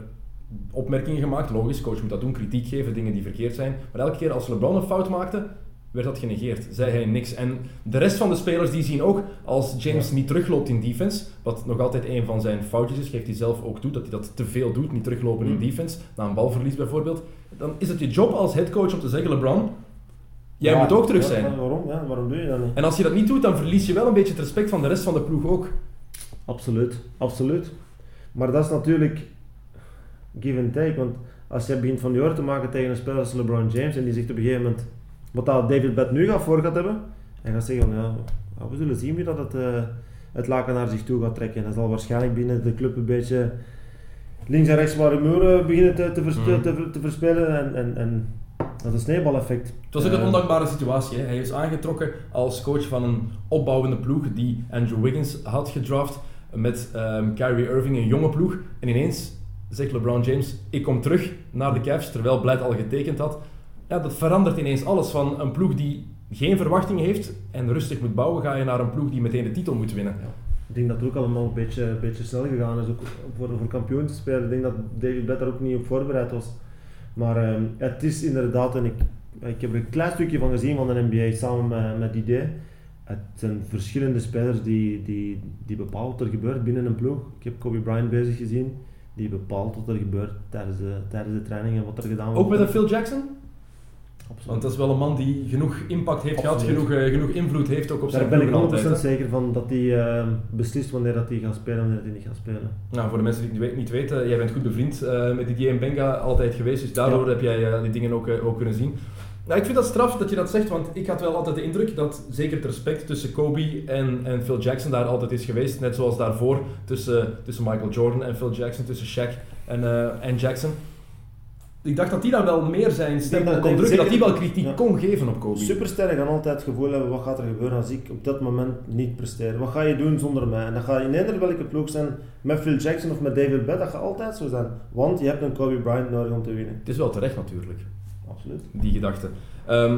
[SPEAKER 3] opmerkingen gemaakt. Logisch, coach moet dat doen, kritiek geven, dingen die verkeerd zijn. Maar elke keer als LeBron een fout maakte, werd dat genegeerd. Zei hij niks. En de rest van de spelers die zien ook, als James niet terugloopt in defense, wat nog altijd een van zijn foutjes is, geeft hij zelf ook toe, dat hij dat te veel doet, niet teruglopen in
[SPEAKER 4] Mm.
[SPEAKER 3] defense, na een balverlies bijvoorbeeld. Dan is het je job als headcoach om te zeggen, LeBron, jij
[SPEAKER 4] Ja,
[SPEAKER 3] moet ook terug
[SPEAKER 4] ja,
[SPEAKER 3] zijn.
[SPEAKER 4] maar waarom? Ja, waarom doe je dat niet?
[SPEAKER 3] En als je dat niet doet, dan verlies je wel een beetje het respect van de rest van de ploeg ook.
[SPEAKER 4] Absoluut, absoluut. Maar dat is natuurlijk give and take, want als je begint van die oor te maken tegen een speler als LeBron James en die zegt op een gegeven moment, wat dat David Bett nu gaat voor gaat hebben, en gaat zeggen van ja, we zullen zien wie dat het, eh, het laken naar zich toe gaat trekken. En dat zal waarschijnlijk binnen de club een beetje links en rechts waar muren beginnen te,
[SPEAKER 3] Mhm.
[SPEAKER 4] te, ver- te verspelen en, en, en dat is een sneeuwbaleffect.
[SPEAKER 3] Het was ook een
[SPEAKER 4] Eh,
[SPEAKER 3] ondankbare situatie. Hè. Hij is aangetrokken als coach van een opbouwende ploeg die Andrew Wiggins had gedraft met ehm, Kyrie Irving, een jonge ploeg. En ineens zegt LeBron James, ik kom terug naar de Cavs, terwijl Blight al getekend had. Ja, dat verandert ineens alles. Van een ploeg die geen verwachtingen heeft en rustig moet bouwen, ga je naar een ploeg die meteen de titel moet winnen.
[SPEAKER 4] Ik denk dat het ook allemaal een beetje, een beetje snel gegaan is ook voor, voor kampioen te spelen. Ik denk dat David Bett daar ook niet op voorbereid was. Maar ehm, het is inderdaad, en ik, ik heb er een klein stukje van gezien van de NBA samen met, met Didier. Het zijn verschillende spelers die, die, die bepalen wat er gebeurt binnen een ploeg. Ik heb Kobe Bryant bezig gezien, die bepaalt wat er gebeurt tijdens de, tijdens de training en wat er gedaan wordt.
[SPEAKER 3] Ook met een Phil Jackson?
[SPEAKER 4] Absoluut.
[SPEAKER 3] Want dat is wel een man die genoeg impact heeft gehad, genoeg, eh, genoeg invloed heeft ook op zijn
[SPEAKER 4] Daar ben ik
[SPEAKER 3] ploeg
[SPEAKER 4] 100%
[SPEAKER 3] altijd, hè.
[SPEAKER 4] zeker van dat hij ehm, beslist wanneer dat hij gaat spelen en wanneer hij niet gaat spelen.
[SPEAKER 3] Nou, voor de mensen die het niet we- niet weten, jij bent goed bevriend eh, met Didier en Benga altijd geweest, dus daardoor
[SPEAKER 4] Ja.
[SPEAKER 3] heb jij eh, die dingen ook, eh, ook kunnen zien. Nou, ik vind dat straf dat je dat zegt, want ik had wel altijd de indruk dat zeker het respect tussen Kobe en, en Phil Jackson daar altijd is geweest. Net zoals daarvoor tussen, tussen Michael Jordan en Phil Jackson, tussen Shaq en, eh, en Jackson. Ik dacht dat die daar wel meer zijn
[SPEAKER 4] dat-
[SPEAKER 3] kon drukken, dat die wel kritiek
[SPEAKER 4] ja.
[SPEAKER 3] kon geven op Kobe.
[SPEAKER 4] Supersterren gaan altijd het gevoel hebben, wat gaat er gebeuren als ik op dat moment niet presteer? Wat ga je doen zonder mij? En dat gaat in eender welke ploeg zijn, met Phil Jackson of met David Bett, dat gaat altijd zo zijn. Want je hebt een Kobe Bryant nodig om te winnen.
[SPEAKER 3] Het is wel terecht natuurlijk.
[SPEAKER 4] Absoluut.
[SPEAKER 3] die gedachte. Ehm,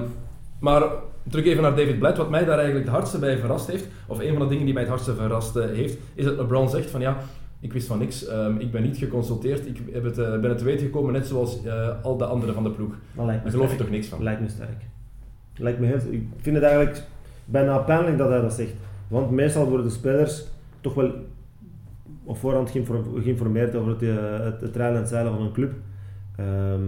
[SPEAKER 3] maar terug even naar David Blatt. Wat mij daar eigenlijk het hardste bij verrast heeft, of een van de dingen die mij het hardste verrast heeft, is dat LeBron zegt van ja, ik wist van niks, ehm, ik ben niet geconsulteerd, ik heb het, eh, ben het te weten gekomen net zoals eh, al de anderen van de ploeg. Daar geloof je toch niks van?
[SPEAKER 4] Lijkt me sterk. Lijkt me heel, ik vind het eigenlijk bijna pijnlijk dat hij dat zegt. Want meestal worden de spelers toch wel op voorhand geïnfor- geïnformeerd over het, eh, het, het rijden en zeilen van een club. Ehm,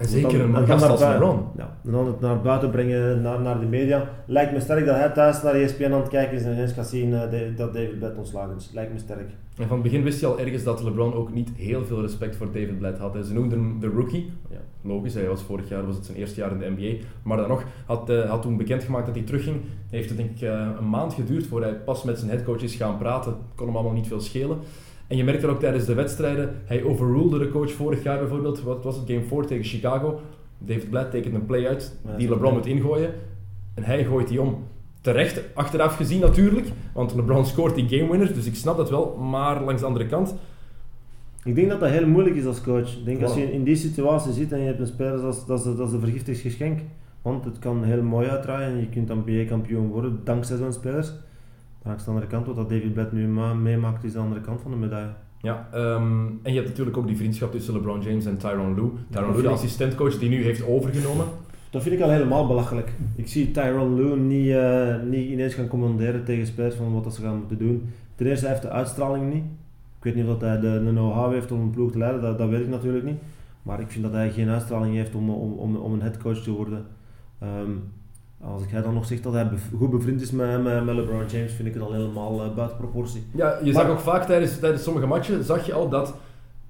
[SPEAKER 3] En zeker een gast
[SPEAKER 4] naar
[SPEAKER 3] als LeBron.
[SPEAKER 4] Ja, en dan het naar buiten brengen, naar, naar de media. Lijkt me sterk dat hij thuis naar ESPN aan het kijken is en ineens gaat zien eh, dat David Bett ontslagen is. Lijkt me sterk.
[SPEAKER 3] En van het begin wist je al ergens dat LeBron ook niet heel veel respect voor David Blatt had. Ze noemden hem de rookie. Ja, logisch, hij was vorig jaar was het zijn eerste jaar in de NBA. Maar dan nog, had, eh, had toen bekendgemaakt dat hij terugging. Heeft het denk ik eh, een maand geduurd voor hij pas met zijn headcoach is gaan praten. Kon hem allemaal niet veel schelen. En je merkte ook tijdens de wedstrijden, hij overrulede de coach vorig jaar bijvoorbeeld. Wat was het, game 4 tegen Chicago. David Blatt tekent een play uit
[SPEAKER 4] Ja,
[SPEAKER 3] die
[SPEAKER 4] dat
[SPEAKER 3] LeBron moet ingooien. En hij gooit die om. Terecht, achteraf gezien natuurlijk, want LeBron scoort die game winners, dus ik snap dat wel. Maar langs de andere kant,
[SPEAKER 4] Ik denk dat dat heel moeilijk is als coach. Ik denk als je in die situatie zit en je hebt een speler, dat is, dat is, dat is een vergiftigingsgeschenk. Want het kan heel mooi uitdraaien en je kunt dan NBA-kampioen worden dankzij zo'n spelers. Langs de andere kant, wat dat David Blatt nu ma- meemaakt, is de andere kant van de medaille.
[SPEAKER 3] Ja, ehm, en je hebt natuurlijk ook die vriendschap tussen LeBron James en Tyronn Lue. Tyronn Lue, de assistentcoach die nu heeft overgenomen.
[SPEAKER 4] Dat vind ik al helemaal belachelijk. Ik zie Tyrone Lue niet, eh, niet ineens gaan commanderen tegen spelers van wat dat ze gaan moeten doen. Ten eerste hij heeft de uitstraling niet. Ik weet niet of hij de, de know-how heeft om een ploeg te leiden, dat, dat weet ik natuurlijk niet. Maar ik vind dat hij geen uitstraling heeft om, om, om, om een headcoach te worden. Ehm, als ik hij dan nog zeg dat hij goed bevriend is met, met, met LeBron James, vind ik het al helemaal eh, buiten proportie.
[SPEAKER 3] Ja, je
[SPEAKER 4] Maar-
[SPEAKER 3] zag ook vaak tijdens, tijdens sommige matchen, zag je al dat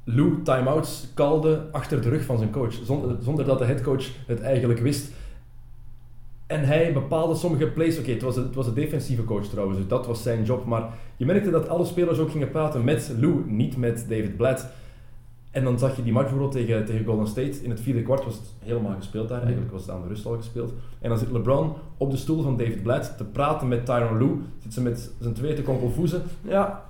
[SPEAKER 3] Lou timeouts kalde achter de rug van zijn coach, zonder, zonder dat de headcoach het eigenlijk wist. En hij bepaalde sommige plays, oké, het, was een- het was een defensieve coach trouwens, dus dat was zijn job, maar je merkte dat alle spelers ook gingen praten met Lou, niet met David Blatt. En dan zag je die match bijvoorbeeld tegen, tegen Golden State. In het vierde kwart was het helemaal gespeeld daar. Eigenlijk was het aan de rust al gespeeld. En dan zit LeBron op de stoel van David Blatt te praten met Tyron Lue. Zit ze met zijn twee te. Ja,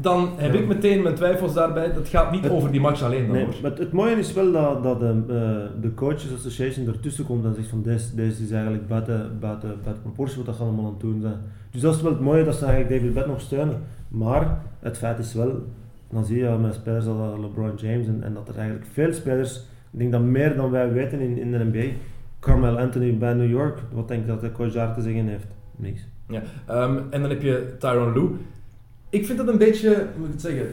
[SPEAKER 3] dan heb ik meteen mijn twijfels daarbij. Dat gaat niet
[SPEAKER 4] Het-
[SPEAKER 3] over die match alleen dan
[SPEAKER 4] Nee, maar het, het mooie is wel dat, dat de, eh, de Coaches Association ertussen komt en zegt van deze, deze is eigenlijk buiten, buiten, buiten proportie wat dat allemaal aan het doen zijn. Dus dat is wel het mooie dat ze eigenlijk David Blatt nog steunen. Maar het feit is wel, dan zie je met spelers als LeBron James en, en dat er eigenlijk veel spelers, ik denk dat meer dan wij weten in, in de NBA, Carmel Anthony bij New York, wat denk je dat de coach daar te zeggen heeft? Niks.
[SPEAKER 3] Ja. Ehm, en dan heb je Tyron Lue. Ik vind dat een beetje, hoe moet ik het zeggen,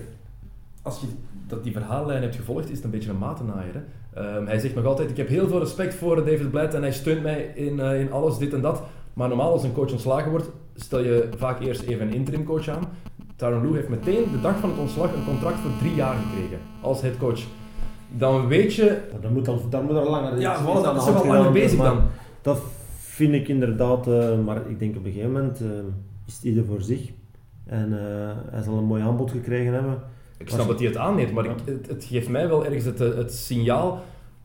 [SPEAKER 3] als je dat die verhaallijn hebt gevolgd, is het een beetje een matenaaier. Ehm, hij zegt nog altijd, ik heb heel veel respect voor David Blatt en hij steunt mij in, eh, in alles, dit en dat. Maar normaal als een coach ontslagen wordt, stel je vaak eerst even een interim coach aan. Tyron Lue heeft meteen de dag van het ontslag een contract voor drie jaar gekregen als headcoach. Dan weet je,
[SPEAKER 4] dat moet al, dat moet al langer
[SPEAKER 3] ja, voilà, dat is wel langer bezig dan.
[SPEAKER 4] Dat vind ik inderdaad, eh, maar ik denk op een gegeven moment eh, is het ieder voor zich. En eh, hij zal een mooi aanbod gekregen hebben.
[SPEAKER 3] Ik snap dat hij het aanneemt, maar ik, het, het geeft mij wel ergens het, het signaal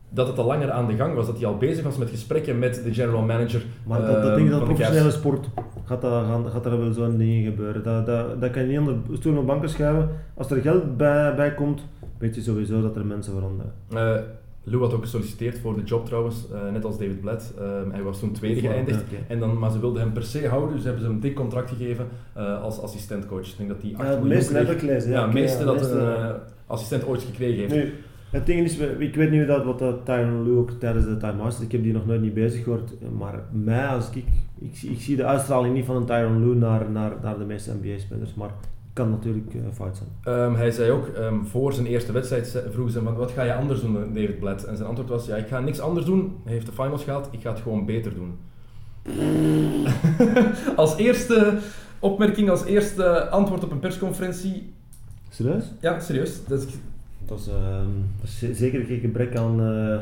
[SPEAKER 3] dat het al langer aan de gang was. Dat hij al bezig was met gesprekken met de general manager.
[SPEAKER 4] Maar dat, dat
[SPEAKER 3] ehm,
[SPEAKER 4] denk ik dat
[SPEAKER 3] de
[SPEAKER 4] professionele sport gaat, dat, gaat er wel zo'n ding gebeuren. Dat, dat, dat kan je niet onder stoel op banken schuiven. Als er geld bij, bij komt, weet je sowieso dat er mensen veranderen.
[SPEAKER 3] Eh, Lou had ook gesolliciteerd voor de job trouwens, eh, net als David Blatt. Ehm, hij was toen tweede geëindigd. En dan, maar ze wilden hem per se houden, dus hebben ze hem een dik contract gegeven eh, als assistentcoach. Ik denk dat hij 8
[SPEAKER 4] Ja, het
[SPEAKER 3] miljoen
[SPEAKER 4] meeste
[SPEAKER 3] kreeg. Ja, meeste
[SPEAKER 4] ja,
[SPEAKER 3] dat
[SPEAKER 4] meeste,
[SPEAKER 3] een
[SPEAKER 4] eh,
[SPEAKER 3] eh, assistent ooit gekregen heeft.
[SPEAKER 4] Het ding is, ik weet niet dat, wat dat Tyron Lue ook tijdens de timeouts, ik heb die nog nooit niet bezig gehoord, maar mij als ik, ik, zie- ik zie de uitstraling niet van een Tyron Lue naar, naar, naar de meeste NBA-spelers, maar het kan natuurlijk eh, fout zijn.
[SPEAKER 3] Ehm, hij zei ook, ehm, voor zijn eerste wedstrijd vroegen ze hem, wat ga je anders doen, David Blatt? En zijn antwoord was, ja, ik ga niks anders doen. Hij heeft de finals gehaald, ik ga het gewoon beter doen. als eerste opmerking, als eerste antwoord op een persconferentie.
[SPEAKER 4] Serieus?
[SPEAKER 3] Ja, serieus. Dat is,
[SPEAKER 4] Dat is, ze- zeker geen gebrek aan, eh,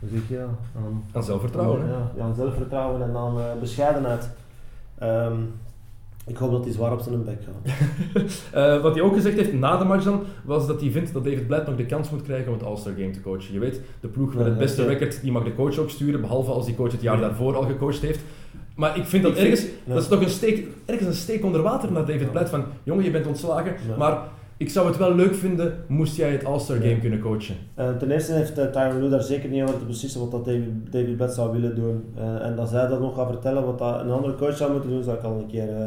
[SPEAKER 4] hoe zeg je? Aan,
[SPEAKER 3] aan zelfvertrouwen.
[SPEAKER 4] Ja, ja, aan zelfvertrouwen en aan eh, bescheidenheid. Ehm, ik hoop dat hij zwaar op zijn bek gaat.
[SPEAKER 3] Eh, wat hij ook gezegd heeft na de match dan, was dat hij vindt dat David Blatt nog de kans moet krijgen om het All-Star Game te coachen. Je weet, de ploeg met het beste record, die mag de coach ook sturen, behalve als die coach het jaar
[SPEAKER 4] Ja.
[SPEAKER 3] daarvoor al gecoacht heeft. Maar ik vind dat ergens, dat is toch een steek, ergens een steek onder water naar David. Blatt van, jongen, je bent ontslagen, maar ik zou het wel leuk vinden, moest jij het All-Star Game
[SPEAKER 4] Ja.
[SPEAKER 3] kunnen coachen.
[SPEAKER 4] Eh, ten eerste heeft uh, Tyron Lue daar zeker niet over te beslissen wat dat David, David zou willen doen. Eh, en als hij dat nog gaat vertellen wat dat een andere coach zou moeten doen, zou ik al een keer, eh,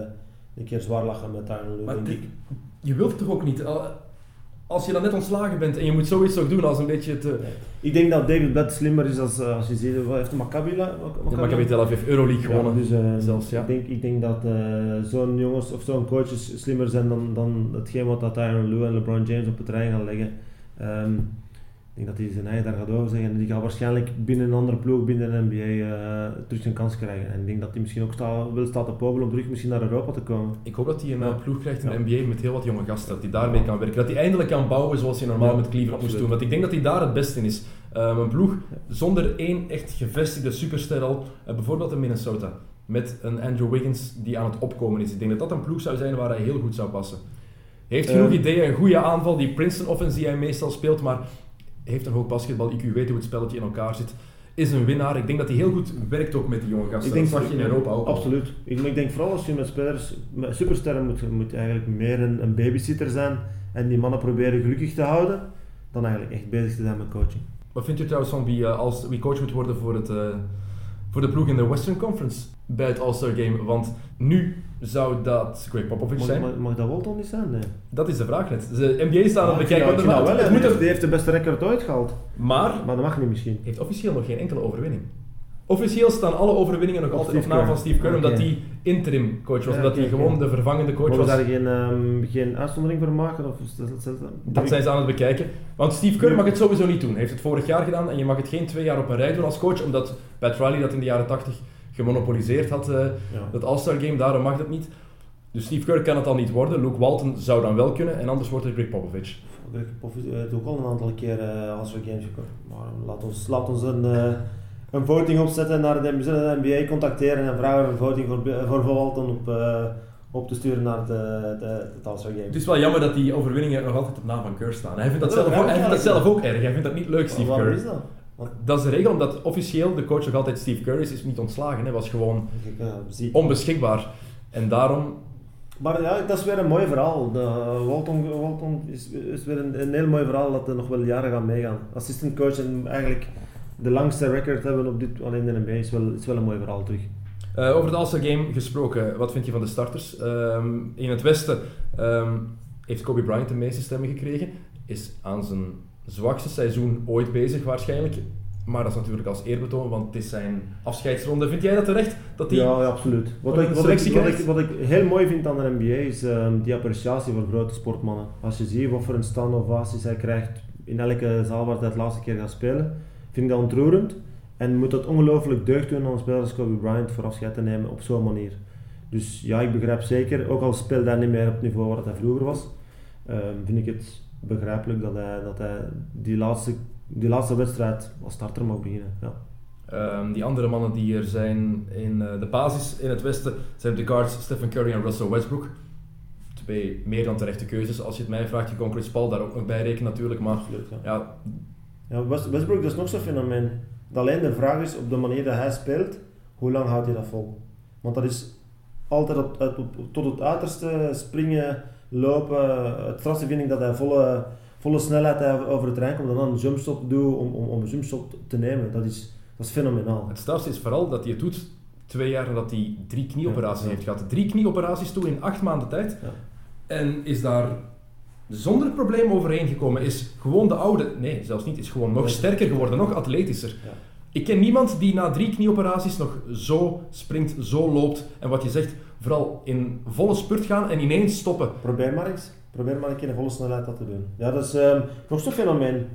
[SPEAKER 4] een keer zwaar lachen met Tyron Lue,
[SPEAKER 3] Maar
[SPEAKER 4] denk
[SPEAKER 3] dit-
[SPEAKER 4] ik.
[SPEAKER 3] Je wilt toch ook niet? Al- Als je dan net ontslagen bent en je moet zoiets ook doen als een beetje te...
[SPEAKER 4] Ik denk dat David Blatt slimmer is als, eh, als je ziet, wat heeft de Maccabi Maccabi-
[SPEAKER 3] Maccabi Tel Aviv Euroleague
[SPEAKER 4] Ja,
[SPEAKER 3] gewonnen.
[SPEAKER 4] dus, eh,
[SPEAKER 3] zelfs, ja.
[SPEAKER 4] ik, denk, ik denk dat eh, zo'n jongens of zo'n coaches slimmer zijn dan, dan hetgeen wat dat Tyron Lue en LeBron James op het terrein gaan leggen. Ehm, ik denk dat hij zijn eigen daar gaat over zeggen en die gaat waarschijnlijk binnen een andere ploeg, binnen de NBA, eh, terug zijn kans krijgen. En ik denk dat hij misschien ook sta, wil staan te popelen om terug misschien naar Europa te komen.
[SPEAKER 3] Ik hoop dat hij een
[SPEAKER 4] Ja.
[SPEAKER 3] eh, ploeg krijgt in de
[SPEAKER 4] Ja.
[SPEAKER 3] NBA met heel wat jonge gasten. Dat hij daarmee kan werken. Dat hij eindelijk kan bouwen zoals hij normaal
[SPEAKER 4] Ja,
[SPEAKER 3] met Cleveland moest doen. Want ik denk dat hij daar het beste in is. Ehm, een ploeg zonder één echt gevestigde superster al. eh, bijvoorbeeld in Minnesota. Met een Andrew Wiggins die aan het opkomen is. Ik denk dat dat een ploeg zou zijn waar hij heel goed zou passen. Heeft genoeg
[SPEAKER 4] Ehm.
[SPEAKER 3] ideeën, een goede aanval. Die Princeton offense die hij meestal speelt. Maar heeft een hoog basketbal. IQ weet hoe het spelletje in elkaar zit. Is een winnaar. Ik denk dat hij heel goed werkt ook met die jonge gasten. dat zag je in Europa ook.
[SPEAKER 4] Absoluut. Ik, ik denk vooral als je met spelers, met supersterren moet, moet eigenlijk meer een, een babysitter zijn en die mannen proberen gelukkig te houden, dan eigenlijk echt bezig te zijn met coaching.
[SPEAKER 3] Wat vind je trouwens van wie, eh, als, wie coach moet worden voor, het, eh, voor de ploeg in de Western Conference? Bij het All-Star Game? Want nu zou dat Greg Popovich zijn.
[SPEAKER 4] mag, mag dat Walton niet zijn? Nee.
[SPEAKER 3] Dat is de vraag net. De NBA staat aan het
[SPEAKER 4] Ah,
[SPEAKER 3] bekijken.
[SPEAKER 4] dat-
[SPEAKER 3] maar
[SPEAKER 4] dat wel,
[SPEAKER 3] het
[SPEAKER 4] hè.
[SPEAKER 3] moet
[SPEAKER 4] die,
[SPEAKER 3] er-
[SPEAKER 4] heeft, die heeft de beste record ooit gehaald.
[SPEAKER 3] maar
[SPEAKER 4] Maar dat mag niet misschien.
[SPEAKER 3] heeft officieel nog geen enkele overwinning. Officieel staan alle overwinningen nog altijd op naam van Steve Kerr, omdat hij interim coach was,
[SPEAKER 4] Ja,
[SPEAKER 3] omdat hij gewoon de vervangende coach
[SPEAKER 4] Mogen
[SPEAKER 3] was.
[SPEAKER 4] daar geen, ehm, geen uitzondering voor maken? Of is dat hetzelfde?
[SPEAKER 3] Dat zijn ze aan het bekijken. Want Steve Kerr mag het sowieso niet doen. Hij heeft het vorig jaar gedaan en je mag het geen twee jaar op een rij doen als coach, omdat Pat Riley dat in de jaren 80 gemonopoliseerd had, eh, dat All-Star Game, daarom mag dat niet. Dus Steve Kerr kan het al niet worden. Luke Walton zou dan wel kunnen en anders wordt het Greg Popovich.
[SPEAKER 4] Greg Popovich heeft ook al een aantal keer uh, als we games gekomen. Maar laat ons, laat ons een, eh, een voting opzetten naar de, NBA contacteren en vragen een voting voor, voor Walton op, eh, op te sturen naar het, eh, de, het All-Star Game.
[SPEAKER 3] Het is wel jammer dat die overwinningen nog altijd op naam van Kerr staan. Hij vindt dat,
[SPEAKER 4] Dat
[SPEAKER 3] zelf, ook, hij vindt dat zelf ook erg. Hij vindt dat niet leuk, Steve
[SPEAKER 4] Waarom
[SPEAKER 3] Kerr.
[SPEAKER 4] is dat? Want,
[SPEAKER 3] Dat is de regel, omdat officieel de coach nog altijd Steve Kerr is, is niet ontslagen. Hij was gewoon
[SPEAKER 4] eh,
[SPEAKER 3] onbeschikbaar. En daarom
[SPEAKER 4] Maar ja, dat is weer een mooi verhaal. De, Walton, Walton is, is weer een, een heel mooi verhaal dat er nog wel jaren gaat meegaan. Assistant coach en eigenlijk de langste record hebben op dit, alleen in de NBA is wel, is wel een mooi verhaal terug.
[SPEAKER 3] Eh, over het All-Star Game gesproken, wat vind je van de starters? Ehm, in het Westen ehm, heeft Kobe Bryant de meeste stemmen gekregen. Is aan zijn zwakste seizoen ooit bezig waarschijnlijk. Maar dat is natuurlijk als eerbetoon, want het is zijn afscheidsronde. Vind jij dat terecht? Dat die...
[SPEAKER 4] Ja, ja, absoluut. Wat
[SPEAKER 3] Wat
[SPEAKER 4] ik, wat,
[SPEAKER 3] selectie
[SPEAKER 4] ik, wat,
[SPEAKER 3] krijgt.
[SPEAKER 4] ik, wat ik heel mooi vind aan de NBA is ehm, die appreciatie voor grote sportmannen. Als je ziet wat voor een staande ovaties hij krijgt in elke zaal waar hij het laatste keer gaat spelen, vind ik dat ontroerend. En moet dat ongelooflijk deugd doen aan een speler als Kobe Bryant voor afscheid te nemen op zo'n manier. Dus ja, ik begrijp zeker, ook al speelde hij niet meer op het niveau waar hij vroeger was, ehm, vind ik het begrijpelijk dat hij, dat hij die, laatste, die laatste wedstrijd als starter mag beginnen. Ja.
[SPEAKER 3] Ehm, die andere mannen die er zijn in eh, de basis in het Westen zijn de guards Stephen Curry en Russell Westbrook. Twee meer dan terechte keuzes. Als je het mij vraagt, je kon Chris Paul daar ook nog bij rekenen natuurlijk. Maar
[SPEAKER 4] Absoluut, ja.
[SPEAKER 3] ja,
[SPEAKER 4] Ja, West- Westbrook dat is nog zo'n fenomeen. Alleen de vraag is op de manier dat hij speelt, hoe lang houdt hij dat vol? Want dat is altijd op, op- op- tot het uiterste springen, lopen. Het strafste vind ik dat hij volle, volle snelheid over het terrein komt en dan een jumpstop doet om, om, om een jumpstop te nemen. Dat is, dat is fenomenaal.
[SPEAKER 3] het strafste is vooral dat hij het doet twee jaar nadat hij drie knieoperaties
[SPEAKER 4] Ja, ja.
[SPEAKER 3] heeft gehad. Drie knieoperaties toe in acht maanden tijd.
[SPEAKER 4] Ja.
[SPEAKER 3] En is daar zonder probleem overheen gekomen. Is gewoon de oude, nee zelfs niet, is gewoon nog sterker geworden, nog atletischer. Ik ken niemand die na drie knieoperaties nog zo springt, zo loopt. En wat je zegt, vooral in volle spurt gaan en ineens stoppen.
[SPEAKER 4] Probeer maar eens. Probeer maar een keer in volle snelheid dat te doen. Ja, dat is ehm, nog zo'n fenomeen.